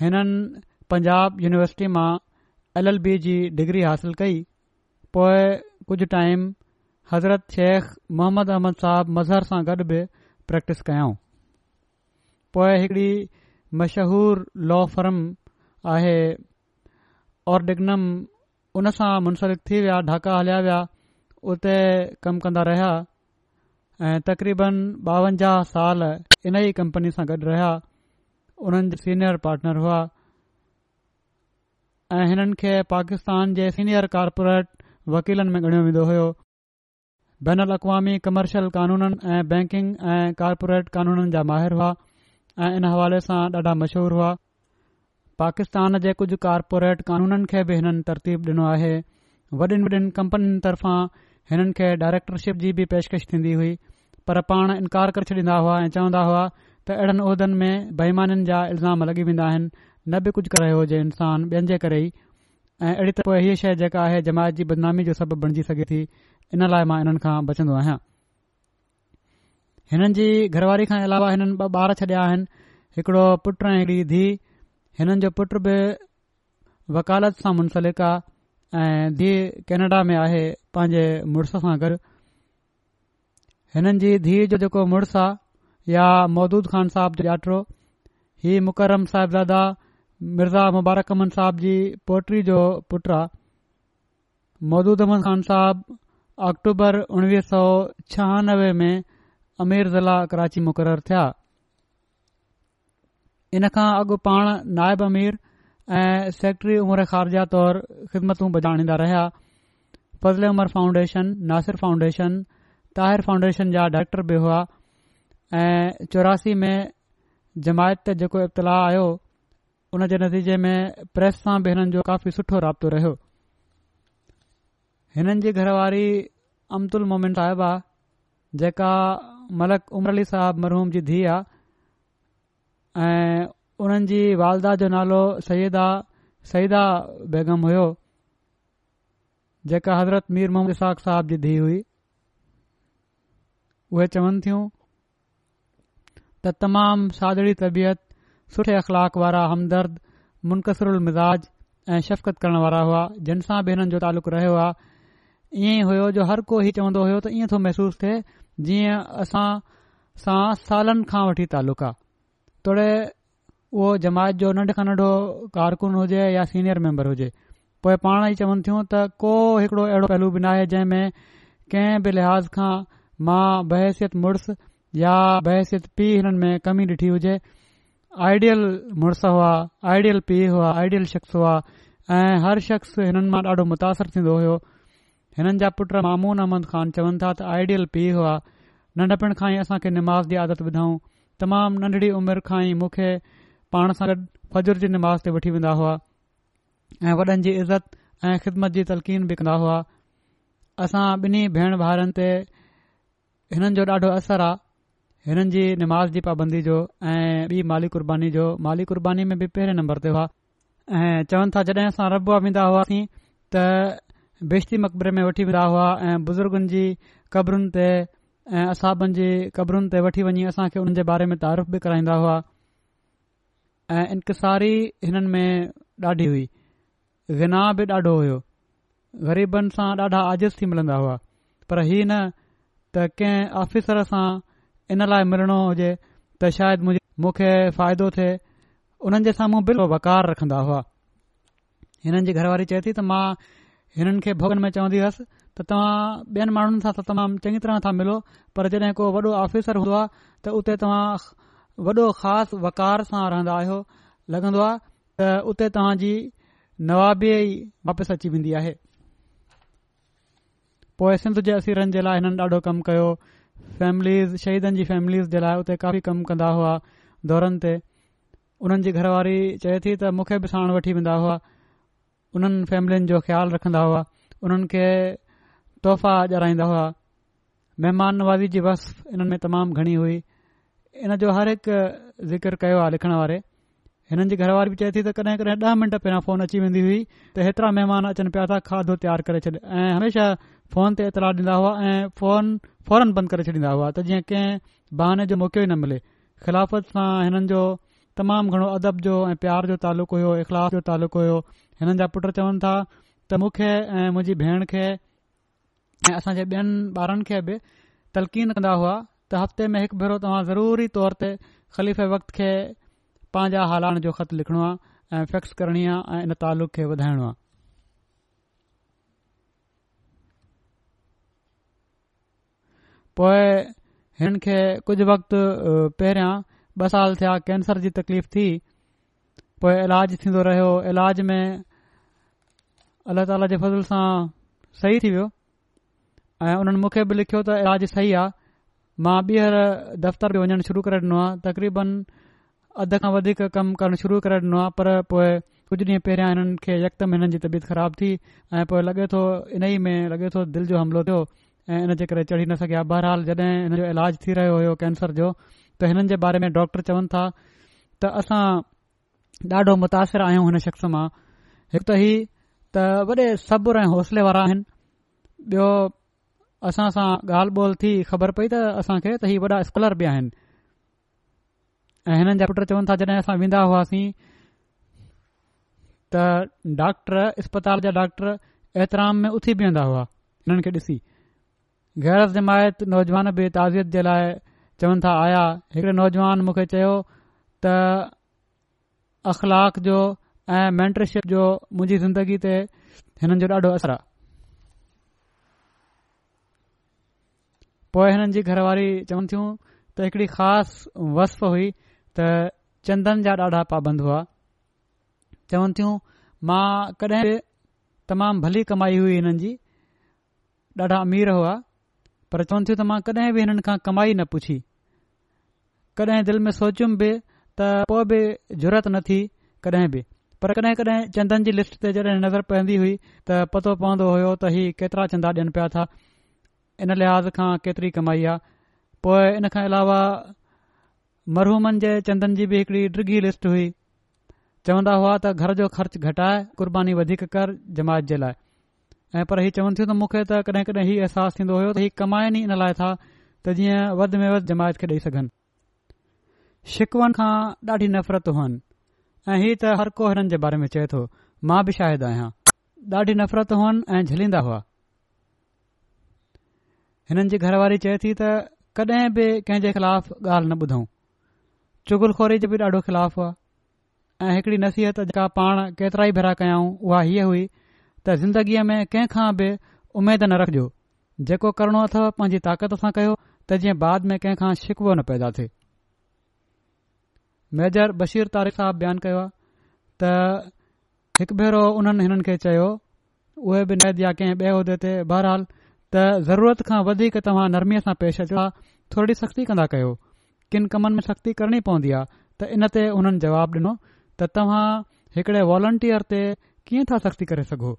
हिननि पंजाब یونیورسٹی मां एल एल बी जी डिग्री हासिलु कई पोइ कुझु टाइम हज़रत शेख मोहम्मद अहमद साहिब मज़हर सां गॾु बि प्रैक्टिस कयऊं पोइ हिकिड़ी मशहूरु लॉ फर्म आहे ओरडिग्नम उन सां मुंसलिक थी विया ढाका हलिया विया उते कम कंदा रहिया ऐं तक़रीबन ॿावंजाह साल इन ई कंपनी सां गॾु रहिया उन्हनि सीनियर पार्टनर हुआ ऐं हिननि खे पाकिस्तान जे सीनियर कार्पोरेट वकीलनि में ॻणियो वेंदो होयो बैनलवामी कमर्शियल कानूननि ऐं बैंकिंग ऐं कार्पोरेट कानूननि जा माहिर हुआ ऐं इन हवाले सां ॾाढा मशहूरु हुआ पाकिस्तान जे कुझ कार्पोरेट कानूननि खे बि हिननि तरतीब डि॒नो आहे वडिन वॾियुनि कंपनीनि तरफ़ां हिननि खे डायरेक्टरशिप जी बि पेशकश थीन्दी हुई पर पाण इनकार करे छॾींदा हुआ ऐं चवंदा हुआ त अहिड़नि उहिदन में बेईमानीनि जा इल्ज़ाम लगी वेंदा आहिनि न बि कुझु करायो हुजे इंसान ॿियनि जे करे ई ऐं अहिड़ी तरह हीअ शइ जेका आहे जमायत जी बदनामी जो सबबु बणिजी सघे थी इन लाइ मां हिन खां बचंदो आहियां हिननि जी घरवारी खां अलावा हिननि ॿ ॿार छॾिया आहिनि हिकड़ो पुट ऐं हिकड़ी हिननि जो पुट बि वकालत सां मुंसलिक आहे ऐं धीउ कैनेडा में आहे पंहिंजे मुड़ुस सां गॾु हिननि जी धीउ जो जेको मुड़ुसु आहे या मौदूद खान साहिब जो ॾाटो हीउ मुकरम साहिबज़ादा मिर्ज़ा मुबारक अमन साहिब जी पोटरी जो पुट आहे मौदूद अमन ख़ान साहिबु अक्टूबर उणिवीह सौ छहानवे में अमीर ज़िला कराची मुक़ररु थिया इन खां अॻु पाण नायब अमीर ऐं सेक्रेटरी उमर ख़ारजा तौरु ख़िदमतू बजाणींदा रहिया Fazal Umar Foundation Nasir Foundation Tahir Foundation जा डायरेक्टर बि हुआ ऐं चौरासी में जमायत ते जेको इब्तिलाह़ आयो उन जे नतीजे में प्रेस सां बि हिननि जो काफ़ी सुठो राब्तो रहियो हिननि जी घरवारी अमतुल मोमिन साहिबा जेका मलिक उमर अली साहब मरहूम जी धीउ आहे ऐं उन्हनि जी वालदा जो नालो सयदा सईदा बेगम हुयो जेका हज़रत मीर मोहम्मद साख साहब जी धीउ हुई उहे चवनि थियूं त तमामु सादड़ी तबियत सुठे अख़लाक वारा हमदर्द मुनक़सरु मिज़ाज ऐं शफ़क़त करण वारा हुआ जिन सां बि हिननि जो तालुक़ु रहियो आहे ईअं ई हो जो हर कोई हीउ चवंदो हो त इएं थो महसूस थे जीअं असां सां सालनि खां वठी तालुक़ आहे तोड़े उहो जमायत जो नंढे खां नंढो कारकुन हुजे या सीनियर मैंबर हुजे पोइ पाण ई चवनि थियूं त को हिकड़ो अहिड़ो पहलू बि न आहे जंहिं में कंहिं बि लिहाज़ खां मां बहसियत मुड़ुसु या बहसियत पीउ हिननि में कमी ॾिठी हुजे आइडियल मुड़ुसु हुआ आइडियल पीउ हुआ आइडियल शख़्स हुआ ऐं हर शख़्स हिननि मां ॾाढो मुतासिर थींदो हुयो हिननि जा पुट मामून अहमद खान चवनि था त आइडियल पीउ हुआ नंढपण खां ई असांखे निमाज़ जी आदत विधाऊं तमामु नंढड़ी उमिरि खां ई मूंखे पाण सां गॾु फजुर जी निमाज़ वठी वेंदा हुआ ऐं वॾनि जी इज़त ऐं ख़िदमत जी तलकीन बि कंदा हुआ असां ॿिन्ही भेण भाउरनि ते हिननि जो ॾाढो असर आहे हिननि जी निमाज़ जी पाबंदी जो ऐं ॿी माली क़ुर्बानी जो माली क़ुर्बानी में बि पहिरें नंबर ते हुआ ऐं चवनि था जॾहिं असां रबा वेंदा हुआसीं त बेशिती मक़बरे में वठी वेंदा हुआ ऐं बुज़ुर्गनि जी क़बरुनि ते ऐं असां पंहिंजी क़बरुनि ते वठी वञी असां खे हुननि जे बारे में तारीफ़ बि कराईंदा हुआ ऐं इंतसारी हिननि में ॾाढी हुई गिनाह बि ॾाढो हुयो ग़रीबनि सां ॾाढा आज़िज़ थी मिलंदा हुआ पर हीअ न त कंहिं ऑफिसर सां इन लाइ मिलणो हुजे त शायदि मूंखे फ़ाइदो थे हुननि जे साम्हूं बिल्कुलु बकार रखंदा हुआ हिननि जी घरवारी चवे थी त मां हिननि खे में चवंदी हुअसि त तव्हां ॿियनि माण्हुनि सां तमामु चङी तरह था मिलो पर जॾहिं को वॾो ऑफिसर हूंदो आहे त उते तव्हां वॾो ख़ासि वकार सां रहंदा आहियो लॻंदो आहे त उते ई वापसि अची वेंदी आहे सिंध जे असीरनि जे लाइ हिननि ॾाढो कमु कयो फैमिलीस शहीदनि जी फैमिलीस जे लाइ उते काफ़ी कम कंदा हुआ दौरनि ते उन्हनि जी घरवारी चवे थी त मूंखे बि साण वठी वेंदा हुआ उन्हनि जो ख़्यालु रखंदा हुआ उन्हनि तोहफ़ा ॼाराईंदा हुआ नवाज़ी जी वस हिननि में तमामु घणी हुई इन जो हर हिकु ज़िक्र कयो आहे लिखण वारे हिननि जी घरवारी बि चए थी त कॾहिं कॾहिं ॾह मिंट पहिरां फोन अची वेंदी हुई त हेतिरा महिमान अचनि पिया था खाधो तयारु करे छॾ ऐं हमेशह फोन ते इतराद ॾींदा हुआ ऐं फोन फौरन बंदि करे छॾींदा हुआ त जीअं कंहिं बहाने जो मौको ई न मिले ख़िलाफ़त सां हिननि जो तमामु घणो अदब जो ऐं प्यार जो तालुक़ु हुयो इख़लाक जो तालुक़ु हुयो हिननि जा पुट चवनि था त मूंखे ऐं मुंहिंजी भेण खे ऐं असां जे ॿियनि ॿारनि खे बि तलकीन कन्दा हुआ त हफ़्ते में हिकु भेरो तव्हां ज़रूरी तौर ते ख़लीफ़े वक़्त खे पंहिंजा हालान जो ख़त लिखणो आहे ऐं फैक्स करणी आ ऐं हिन तालुक़ खे वधाइणो आ पोएं हिन खे कुझ वक्त पहिरियां ॿ साल थिया कैंसर जी तकलीफ़ थी पोइ इलाज थींदो रहियो इलाज में अल्ला ताला जे फज़ल सां सही थी वियो ऐं उन्हनि मूंखे बि लिखियो त इलाज सही आहे मां ॿीहर दफ़्तर बि वञणु शुरू करे ॾिनो आहे तक़रीबन अधु खां वधीक कमु करणु शुरू करे ॾिनो आहे पर पोइ कुझु ॾींहं पहिरियां हिननि खे यकम हिननि जी तबियत ख़राबु थी ऐं पोइ लॻे थो इन ई में लॻे थो दिलि जो हमिलो थियो ऐं इन जे करे चढ़ी न सघियां बहराल जॾहिं हिन जो इलाज थी रहियो हो कैंसर जो त हिननि जे बारे में डॉक्टर चवनि था त असां ॾाढो मुतासिर आहियूं हिन शख़्स मां हिकु त ही त वॾे सब्र ऐं वारा आहिनि असांसां ॻाल्हि ॿोल थी ख़बर पई त असां खे त ही वॾा स्कॉलर बि आहिनि ऐं हिननि जा पुट चवनि था जॾहिं असां वेंदा हुआसीं त डॉक्टर अस्पताल जा डॉक्टर एतराम में उथी बीहंदा हुआ हिननि खे ॾिसी गैर जमायत नौजवान बि ताज़ियत जे लाइ चवनि था आया हिकड़े नौजवान मूंखे चयो त अख़लाक जो ऐं मैंट्रेशिप जो मुंहिंजी ज़िंदगी ते हिननि जो ॾाढो असर आहे पोइ हिननि जी घरवारी चवनि थियूं त हिकड़ी ख़ासि वस हुई त चंदन जा ॾाढा पाबंद हुआ चवनि थियूं मां कॾहिं तमामु भली कमाई हुई हिननि जी ॾाढा अमीर हुआ पर चवनि थियूं त मां कॾहिं बि हिननि खां कमाई न पुछी कॾहिं दिलि में सोचियुमि बि त पोइ बि ज़रूरत न थी कॾहिं बि पर कॾहिं कॾहिं चंदन जी लिस्ट ते जॾहिं नज़र पवंदी हुई त पतो पवंदो हुयो त हीउ केतिरा चंदा ॾियनि पिया था इन लिहाज़ खां केतिरी कमाई आहे पोइ इन खां अलावा मरहूमनि जे चंदनि जी बि हिकड़ी डृी लिस्ट हुई चवंदा हुआ त घर जो ख़र्च घटाए क़ुर्बानी वधीक कर जमायत जे लाइ ऐं पर हीउ चवनि थियूं त मूंखे त कॾहिं कॾहिं हीउ अहसासु थींदो हो त हीउ कमाइनि ई इन लाइ था त जीअं वधि में वधि जमायत खे ॾेई सघनि शिकवनि खां ॾाढी नफ़रत हुअनि ऐं हीअ त हर को हिननि जे बारे में चए थो मां बि शायदि आहियां ॾाढी नफ़रत हुअनि ऐं झलींदा हुआ हिननि जी घरवारी चए थी त कॾहिं बि कंहिं जे ख़िलाफ़ु ॻाल्हि न ॿुधऊं चुगुलखोरी जे बि ॾाढो ख़िलाफ़ हुआ ऐं हिकड़ी नसीहत जेका पाण केतिरा ई भेरा कयाऊं उहा हीअ हुई त ज़िंदगीअ में कंहिं बि उमेद न रखिजो जेको करणो अथव पंहिंजी ताकत सां कयो त जीअं बाद में कंहिं शिकवो न पैदा थिए मेजर बशीर तारिक़ साहब बयानु कयो आहे त हिकु भेरो उन्हनि हिननि खे चयो उहे बि न कंहिं त ज़रूरत खां वधीक तव्हां नरमीअ सां पेश अचो थोरी सख़्ती कंदा कयो किन कमनि में सख़्ती करणी पवंदी आहे त इनते हुननि जवाब ॾिनो त तव्हां वॉलंटियर ते कीअं था सख़्ती करे सघो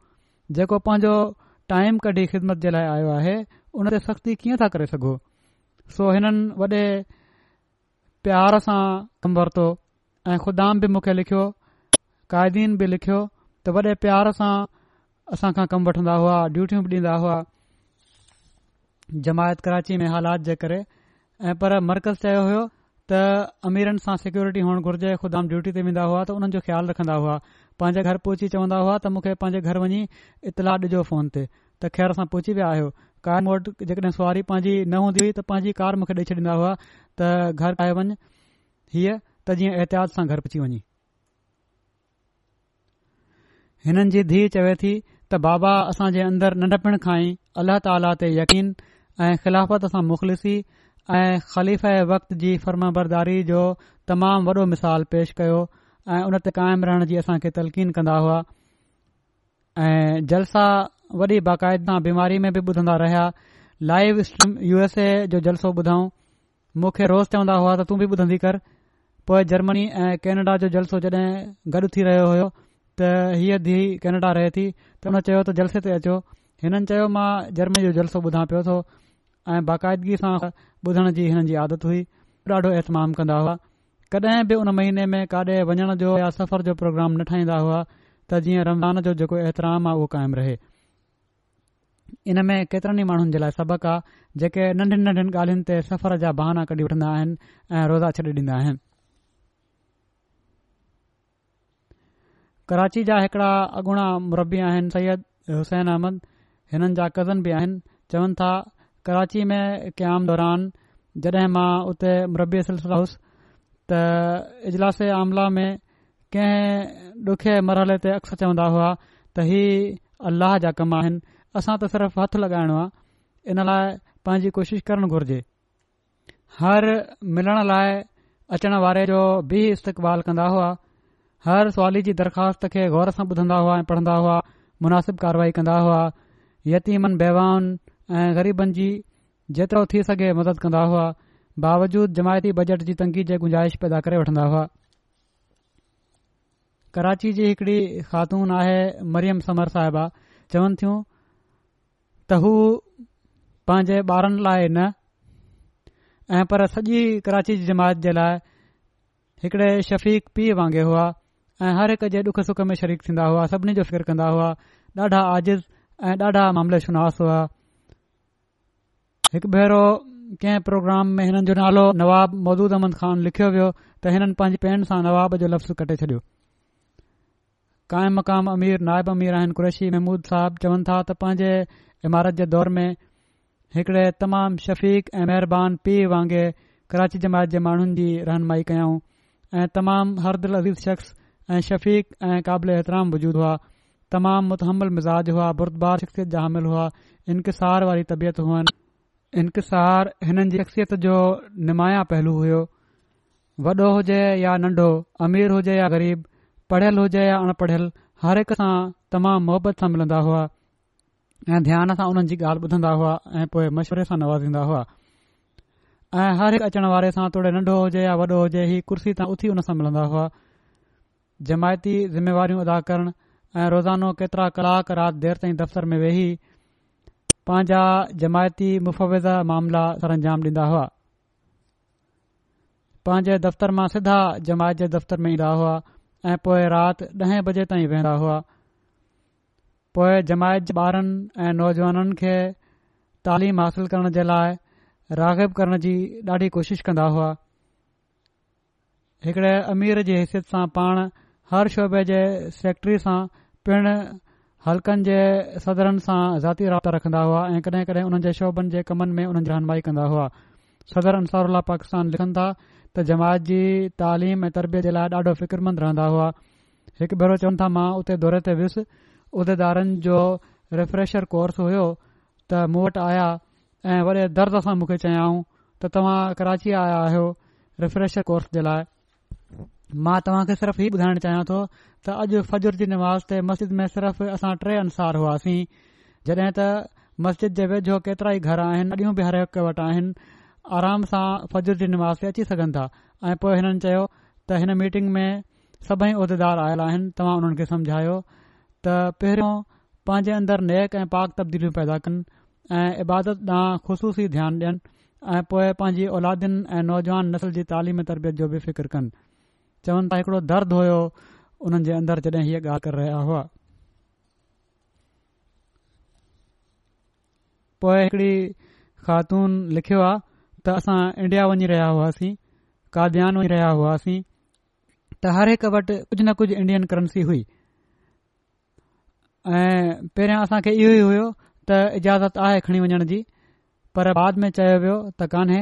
जेको पंहिंजो टाइम कढी ख़िदमत जे लाइ आयो आहे उन ते सख़्ती कीअं था करे सघो सो हिननि वॾे प्यार सां कमु वरितो ऐं खुदा बि मूंखे लिखियो क़ाइदीन बि लिखियो त वॾे प्यार सां असांखां कमु वठंदा हुआ ड्यूटियूं बि हुआ जमायत कराची में हालात जे करे ऐं पर मर्कज़ चयो हुयो त अमीरनि सां सिक्योरिटी हुअणु घुर्जे ख़ुदा ड्यूटी ते वेंदा हुआ त हुननि जो ख़्यालु रखंदा हुआ पंहिंजे घर पहुची चवंदा हुआ त मूंखे पंहिंजे घर वञी इतलाह ॾिजो फोन ते त ख़ैर सां पहुची विया आहियो कार मूं वटि जेकॾहिं सुवारी पंहिंजी न हूंदी हुई त पंहिंजी कार मूंखे ॾेई छॾींदा हुआ त घर कयो वञु हीअ त जीअं एहतियात सां घर पहुची वञे हिननि जी धीउ चवे थी त बाबा असांजे अंदर नंढपण खां ई अलाह ताला ते यकीन ऐं ख़िलाफ़त सां मुखलिसी ऐं ख़लीफ़ वक़्त जी फर्माबरदारी जो तमामु वॾो मिसाल पेश कयो ऐं उन ते कायम रहण जी असां खे तलकीन कन्दा हुआ ऐं जलसा वॾी बाक़ाइदा बीमारी में बि ॿुधंदा रहिया live stream U S A जो जलसो ॿुधाऊं मूंखे रोज़ चवंदा हुआ त तू बि ॿुधंदी कर पोइ जर्मनी ऐं कैनेडा जो जलसो जड॒हिं गॾु थी रहियो हो त हीअ धीउ कैनेडा रहे थी त हुन चयो त जलसे ते अचो हिननि चयो मां जर्मनी जो जलसो ॿुधा पियो थो ऐं बाक़ायदगीअ सां ॿुधण जी हिननि जी आदत हुई ॾाढो एतमाम कंदा हुआ कॾहिं बि उन महीने में काॾे वञण जो या सफ़र जो प्रोग्राम न ठाहींदा हुआ त जीअं रमज़ान जो जेको एतिराम आहे उहो क़ाइमु रहे इन में केतिरनि ई माण्हुनि जे लाइ सबक़ु आहे जेके नंढियुनि नंढनि ॻाल्हियुनि ते सफ़र जा बहाना कढी वठंदा आहिनि रोज़ा छॾे ॾींदा आहिनि कराची जा हिकिड़ा अगूणा मुरबी आहिनि सैयद हुसैन अहमद हिननि जा कज़न बि आहिनि चवनि था कराची में क़याम दौरान जॾहिं मां उते मरबी समला में कंहिं ॾुखे मरहले ते अक्स चवंदा हुआ त ही अलाह जा कम आहिनि असां त सिर्फ़ु हथु लॻाइणो आहे इन लाइ पंहिंजी कोशिशि करणु घुर्जे हर मिलण लाइ अचण वारे जो बि इस्तेबाल कंदा हुआ हर सवाली जी दरख़्वास्त खे गौर सां ॿुधंदा हुआ ऐं पढ़ंदा हुआ مناسب कारवाई कंदा हुआ यतीमन वैवाउनि ऐं ग़रीबनि जी जेतिरो थी सघे मदद कंदा हुआ बावजूद जमायती बजट जी तंगी जे गुंजाइश पैदा करे वठंदा हुआ कराची जी हिकिड़ी ख़ातून आहे मरियम समर साहिबा चवनि थियूं त हू पंहिंजे ॿारनि लाइ न ऐं पर सॼी कराची जी जमायत जे लाइ हिकिड़े शफ़ीक पीउ वांगुरु हुआ ऐं हर हिक जे ॾुख सुख में शरीक थींदा हुआ सभिनी जो फ़िकिर कंदा हुआ ॾाढा आज़िज़ ऐं ॾाढा मामले हुआ हिकु भेरो कंहिं प्रोग्राम में हिननि जो नालो नवाब मौदूद अहमद ख़ान लिखियो वियो त हिननि पंहिंजी पेन सां नवाब जो लफ़्ज़ कटे छॾियो क़ाइम मक़ाम अमीर नायब अमीर आहिनि कुरैशी महमूद साहब चवनि था त पंहिंजे इमारत जे दौर में हिकिड़े तमामु शफ़ीक ऐं महिरबानी पीउ वांगुरु कराची जमायत जे माण्हुनि जी रहनुमाई कयऊं ऐं तमामु हरदिल अज़ीज़ शख़्स ऐं शफ़ीक ऐं क़ाबिलतराम वजूद हुआ तमामु मुतहमल मिज़ाज हुआ बुरदबार शख़्सियत जा हामिल हुआ इंकसार वारी तबियत हुअनि इंकसार हिननि जी शख़्सियत जो निमाया पहलू हुयो वॾो हुजे या नंढो अमीर हुजे या ग़रीब पढ़ियलु हुजे या अणपढ़ियल हर हिक सां तमामु मोहबत सां मिलंदा हुआ ऐं ध्यान सां हुननि जी ॻाल्हि ॿुधंदा हुआ ऐं पोएं मश्वरे सां नवाज़ींदा हुआ हर हरहिक अचण वारे सां तोड़े नंढो हुजे या वॾो हुजे ही कुर्सी तां उथी उन सां मिलंदा हुआ जमायती ज़िमेवारियूं अदा करण ऐं रोज़ानो केतिरा कलाक राति देर ताईं दफ़्तर में वेही पंहिंजा जमायती मुफ़विज़ा मामला सर अंजाम ॾींदा हुआ पंहिंजे दफ़्तर मां सिधा जमायत जे दफ़्तर में ईंदा हुआ ऐं पोए राति ॾह वजे ताईं वेहंदा हुआ पोइ जमायत जे ॿारनि ऐं नौजवाननि खे तालीम हासिल करण जे लाइ रागिब करण जी ॾाढी कोशिश कंदा हुआ हिकड़े अमीर जे हैसियत सां पाण हर शोबे जे सेक्ट्री सां पिणु हल्कनि जे सदरनि सां जाती राबता रखंदा हुआ ऐं कॾहिं कडहिं उन्हनि जे शोभनि जे कमनि में हुननि जी हनमाई कंदा हुआ सदर अंसारा पाकिस्तान लिखनि था त जमात जी तालीम ऐं तरबियत जे लाइ ॾाढो फ़िक्रमंद रहंदा हुआ हिकु भेरो चवनि था मां उते दौरे ते वियुसि उहिदेदारनि जो रिफ्रेशर कोर्स हुयो त मूं वटि आया ऐं वॾे दर्द सां मूंखे चयाऊं त तव्हां कराची आया आहियो रिफ्रेशर कोर्स जे लाइ मां तव्हांखे सिर्फ़ हीउ ॿुधाइण चाहियां थो त अॼु फजर जी निमास ते मस्जिद में सिर्फ़ असां टे अंसार हुआसीं जड॒हिं त मस्जिद जे वेझो केतिरा ई घर आहिनि अॼु बि हर हिक वटि आहिनि आराम सां फ़जर जी निमास ते अची सघनि था ऐं पोएं हिननि चयो त हिन मीटिंग में सभई उहिदेदार आयल आहिनि तव्हां उन्हनि खे समुझायो त पहिरियों पंहिंजे अंदर नेक ऐं पाक तब्दीलियूं पैदा कन ऐं इबादत ॾांहुं ख़ुशूसी ध्यानु ॾियनि ऐं पोए पांजी औलादियुनि ऐं नौजवान नसल जी तालीम तरबियत जो बि फ़िक्र कनि चवनि था हिकड़ो दर्द हुयो हुननि जे अंदरि जॾहिं हीअ ॻाल्हि करे रहिया हुआ पोए हिकिड़ी ख़ातून लिखियो आहे त असां इंडिया वञी रहिया हुआसीं काबियान वञी रहिया हुआसीं त हर हिक वटि कुझु न कुझु इंडियन करंसी हुई ऐं पहिरियां असां इहो ई हुयो त इजाज़त आहे खणी वञण जी पर बाद में चयो वियो त कान्हे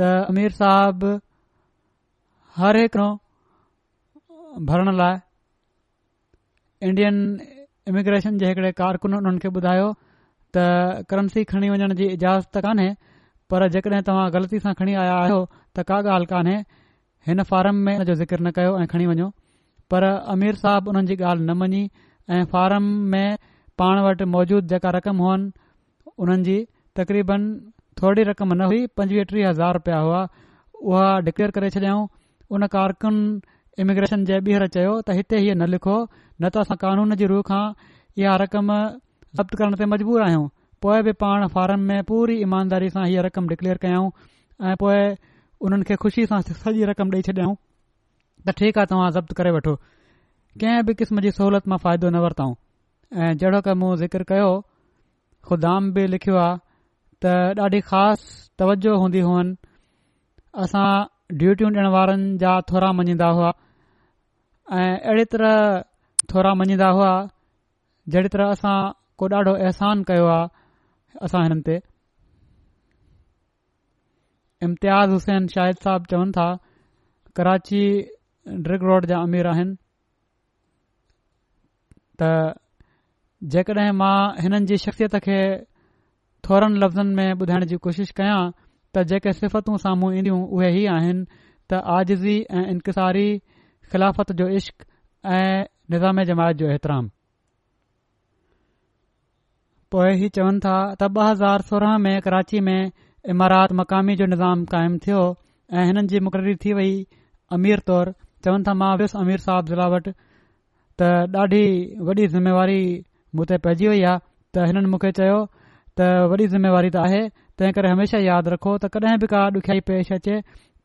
त अमीर साहब हर हिकु भरण लाइ इंडियन इमिग्रेशन जे हिकड़े कारकुन उन्हनि खे ॿुधायो त करंसी खणी वञण जी इजाज़त कान्हे पर जेकॾहिं तव्हां ग़लती सां खणी आया आहियो त का ॻाल्हि कान्हे हिन फार्म में हिन जो ज़िक्र न कयो ऐं खणी वञो पर अमीर साहब उन्हनि जी ॻाल्हि न मञी ऐं फार्म में पाण वटि मौजूद जेका रक़म हुअनि उन्हनि जी तकरीबन थोरी रक़म न हुई पंजवीह टीह हज़ार रुपया हुआ उहा डिक्लेयर करे छॾियाऊं उन कारकुन इमिग्रेशन जे ॿीहर चयो त हिते हीअ न लिखो न त असां क़ानून जी रूह खां इहा रक़म जब्त करण ते मजबूर आहियूं पोए बि पाण फार्म में पूरी ईमानदारी सां इहा रक़म डिक्लेयर कयाऊं ऐं पोए उन्हनि खे खु़शी सां सॼी रक़म ॾेई छॾियऊं त ठीकु आहे तव्हां जब्त करे वठो कंहिं बि क़िस्म जी सहूलियत मां फ़ाइदो न वरताऊं ऐं जहिड़ो क मां ज़िक्र कयो ख़ुदा बि लिखियो आहे त ॾाढी ख़ासि तवजो हूंदी हुअनि असां डयूटयूं ॾिण वारनि जा थोरा मञींदा हुआ ऐं अहिड़ी तरह थोरा मञींदा हुआ जेड़ी तरह असां को ॾाढो अहसान कयो आहे असां हिननि ते इम्तियाज़ हुसैन शाहिद साहब चवनि था कराची ड्रिग रोड जा अमीर आहिनि त जेकॾहिं मां हिननि जी शख्सियत खे थोड़नि लफ़्ज़नि में ॿुधाइण जी कोशिशि कयां त जेके सिफ़तू साम्हूं ईंदियूं उहे ई आहिनि त आजिज़ी ऐं इंकसारी खिलाफ़त जो इश्क ऐं निज़ाम जमायत जो एतिराम पो इहे चवनि था त ॿ हज़ार सोरहां में कराची में इमारात मक़ामी जो निज़ाम क़ाइमु थियो ऐं हिननि जी मुक़ररी थी वई अमीर तौर चवनि था मां विस अमीर साहब ज़िला ज़िलावट त ॾाढी वॾी ज़िमेवारी मूं ते पइजी वई आहे त हिननि मूंखे चयो त वॾी ज़िमेवारी त आहे तंहिं करे हमेशा यादि रखो त कॾहिं बि का डुखयाई पेश अचे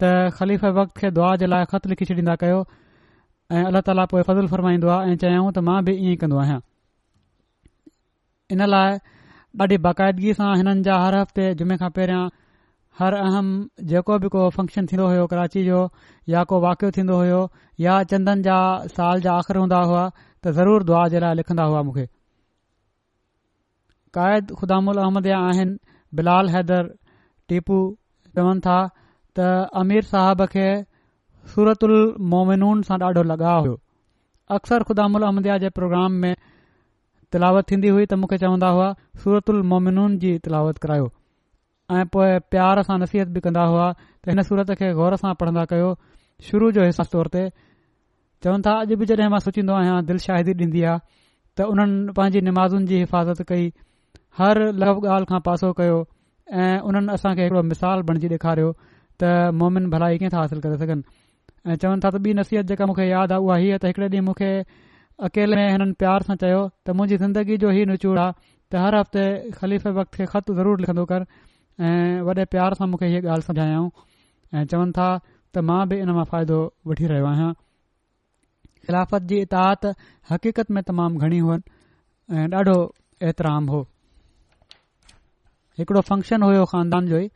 त ख़लीफ़ वक्त खे दुआ जे लाइ ख़त लिखी छॾींदा कयो ऐं अल्ला ताला पोएं फज़ुलु फरमाईंदो आहे ऐं चयऊं त मां बि इएं ई कन्दो आहियां इन लाइ ॾाढी बाक़ायदगी सां हिननि जा हर हफ़्ते जुमे खां पहिरियां हर अहम जेको बि को फंक्शन थींदो हो कराची जो या को वाक़ियो थीन्दो हो या चंदन जा साल जा आख़िर हूंदा हुआ त ज़रूर दुआ जे लाइ लिखंदा हुआ मूंखे क़ाइद ख़ुदामुल अहमद आहिनि बिलाल हैदर टीपू चवनि था त आमीर साहब खे सूरत उल मोमिनून सां ॾाढो लॻाव हुयो अक्सर ख़ुदा उल अहमदिया जे प्रोग्राम में तिलावत थीन्दी हुई त मूंखे चवंदा हुआ सूरत उल मोमिनून जी तिलावत करायो ऐं पोए प्यार सां नसीहत बि कंदा हुआ त हिन सूरत खे गौर सां पढ़ंदा कयो शुरू जो ख़ासि तौर ते चवनि था अॼु बि जॾहिं मां सोचींदो आहियां दिल शाहिदी ॾींदी आहे त उन्हनि पंहिंजी नमाज़ुनि जी हिफ़ाज़त कई हर लव ॻाल्हि खां पासो कयो ऐं उन्हनि असां मिसाल बणिजी ॾेखारियो त मोमिन भलाई कीअं था हासिल करे सघनि ऐं चवनि था त ॿी नसीहत जेका मूंखे यादि आहे उहा हीअ त हिकड़े ॾींहुं मूंखे अकेले हिननि प्यार सां चयो त मुंहिंजी ज़िंदगी जो इहो निचूड़ आहे त हर हफ़्ते ख़लीफ़ खे ख़तु ज़रूर लिखंदो कर ऐं वॾे प्यार सां मूंखे हीअ ॻाल्हि सम्झायऊं ऐं चवनि था त मां बि इन मां फ़ाइदो वठी रहियो आहियां ख़िलाफ़त जी इताद हक़ीक़त में तमामु घणी हुअनि ऐं हो हिकिड़ो फंक्शन हुयो ख़ानदान जो ई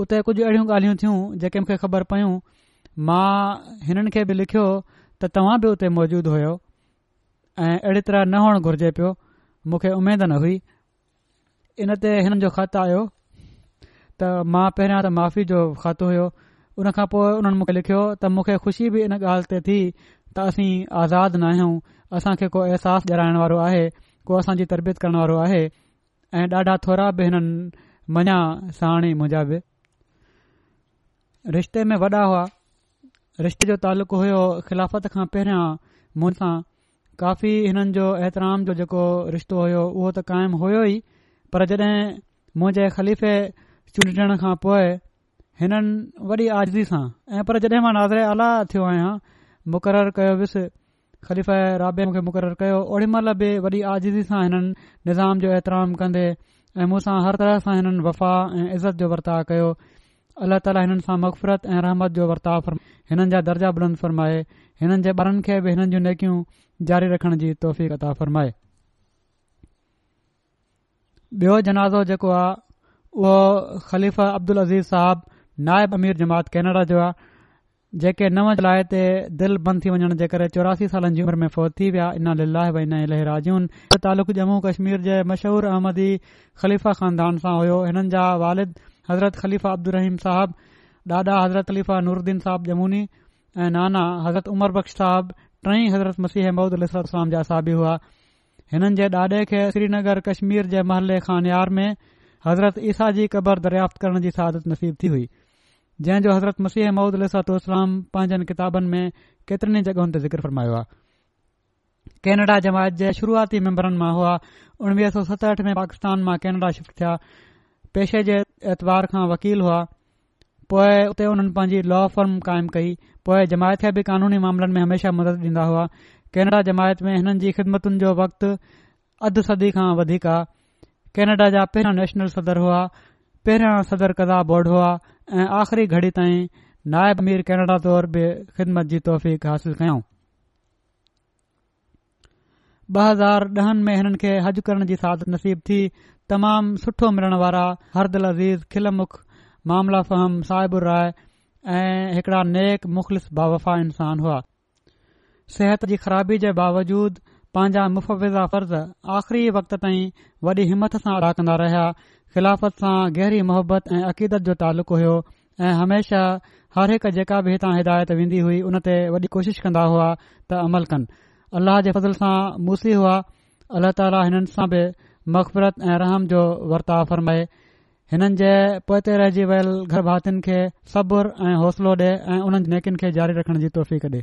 उते कुझु अहिड़ियूं ॻाल्हियूं थियूं जेके मूंखे ख़बर पयूं मां हिननि खे बि लिखियो त तव्हां बि उते मौजूदु हुयो ऐं अहिड़ी तरह न हुअणु घुर्जे पियो मूंखे उमेद न हुई इन ते हिननि जो ख़त आयो त मां पहिरियों त माफ़ी जो ख़तु हुयो उन खां पोइ उन्हनि मूंखे लिखियो त मूंखे ख़ुशी बि इन ॻाल्हि ते थी त असीं आज़ादु न आहियूं असां को अहसासु ॾाइण वारो आहे को असांजी तरबियत करण वारो आहे ऐं ॾाढा थोरा बि हिननि मञा साणी मुंहिंजा बि रिश्ते में वॾा हुआ रिश्ते जो तालुक़ु हुयो ख़िलाफ़त खां पहिरियां मूंसां काफ़ी हिननि जो एतराम जो जेको रिश्तो हुयो उहो त क़ाइमु हुयो ई पर जॾहिं मुंहिंजे ख़लीफ़े चूंडण खां पोइ हिननि वॾी सां ऐं पर जॾहिं मां नाज़रे आला थियो आहियां मुक़ररु ख़लीफ़ राबे खे मुक़ररु कयो ओड़ी महिल बि वॾी आज़िदी सां हिननि निज़ाम जो एतिराम कंदे ऐं मूंसां हर तरह सां हिननि वफ़ा ऐं इज़त जो वर्ताव कयो अलाह ताली हिननि सां मक़फ़रत ऐं रहमत जो वर्ता फ़रमायो हिननि जा दर्जा बुलंद फ़रमाए हिननि जे ॿारनि खे बि हिननि जूं नेकियूं जारी रखण जी तोहफ़ी कता फ़रमाए बियो जनाज़ो जेको आहे उहो ख़लीफ़ा अब्दुल अज़ीज़ साहब नायब अमीर जमात कैनेडा जो आहे जेके नव जुलाई ते दिलि बंदि थी वञण जे करे चौरासी सालनि जी उमिरि में फौत थी विया इना लिलाह वई न लेह राजून तालुक जम्मू कश्मीर जे मशहूर अहमदी ख़लीफ़ा ख़ानदान सां हुयो हिननि जा वालिद हज़रत ख़लीफ़ा अब्दुरहीम साहब ॾाॾा हज़रत ख़लीफ़ा नूरुद्दीन साहब जमूनी ऐं नाना हज़रत उमर बख़्श साहब टई हज़रत मसीह महूद अलाम जा साबी हुआ हिननि जे ॾाॾे खे श्रीनगर कश्मीर जे महले ख़ानयार में हज़रत ईसा जी क़बर दरियाफ़्त करण जी सादत नसीब थी हुई जंहिं जो हज़रत मसीह महूद علیہ السلام पंहिंजनि किताबनि में केतिरनि जॻहियुनि ते ज़िक्र फरमायो आहे کینیڈا जमायत जे शुरूआती मैंबरनि मां हुआ उणवीह सौ सतहठि में पाकिस्तान मां कैनेडा शिफ्ट थिया पेशे जे ऐतवार खां वकील हुआ पोए उते हुननि पंहिंजी लॉ फॉर्म क़ाइमु कई पोइ जमायत खे बि कानूनी मामलनि में हमेशा मदद ॾींदा हुआ कैनेडा जमायत में हिननि जी ख़िदमतुनि जो वक़्तु अधु सदी खां वधीक आहे कैनेडा जा नेशनल सदर हुआ पहिरियां सदर कदा बोर्ड हुआ ऐं आख़िरी घड़ी ताईं नायब अमीर कैनेडा तौर बि ख़िदमत जी हासिल कयूं ॿ हज़ार ॾहनि में हिननि खे हज करण जी सादत नसीब थी तमामु सुठो मिलण वारा हरदल अज़ीज़ खिलमुख मामला फहम सायबुर राय ऐं हिकड़ा नेक मुख़लिस बावफ़ा इंसान हुआ सिहत जी ख़राबी जे बावजूद पंहिंजा मुफ़विज़ा फर्ज़ आख़िरी वक़्त ताईं वॾी हिमथ सां अदा कंदा रहिया ख़िलाफ़त सां गहरी मोहबत ऐं अक़ीदत जो तालुक़ु हुयो ऐं हर हरहिक जेका बि हितां हिदायत वेंदी हुई उन ते वॾी कोशिश कंदा हुआ त अमल कनि अल्लाह जे फज़ल सां मूसी हुआ अलाह ताला हिन सां बि मक़फ़रत ऐं रहम जो वर्ताव फ़रमाए हिननि जे पोइते रहिजी वियल गर्भातियुनि खे सब्र ऐं हौसलो ॾे ऐं उन्हनि जे नेकिन खे जारी रखण जी तौफ़ी कॾे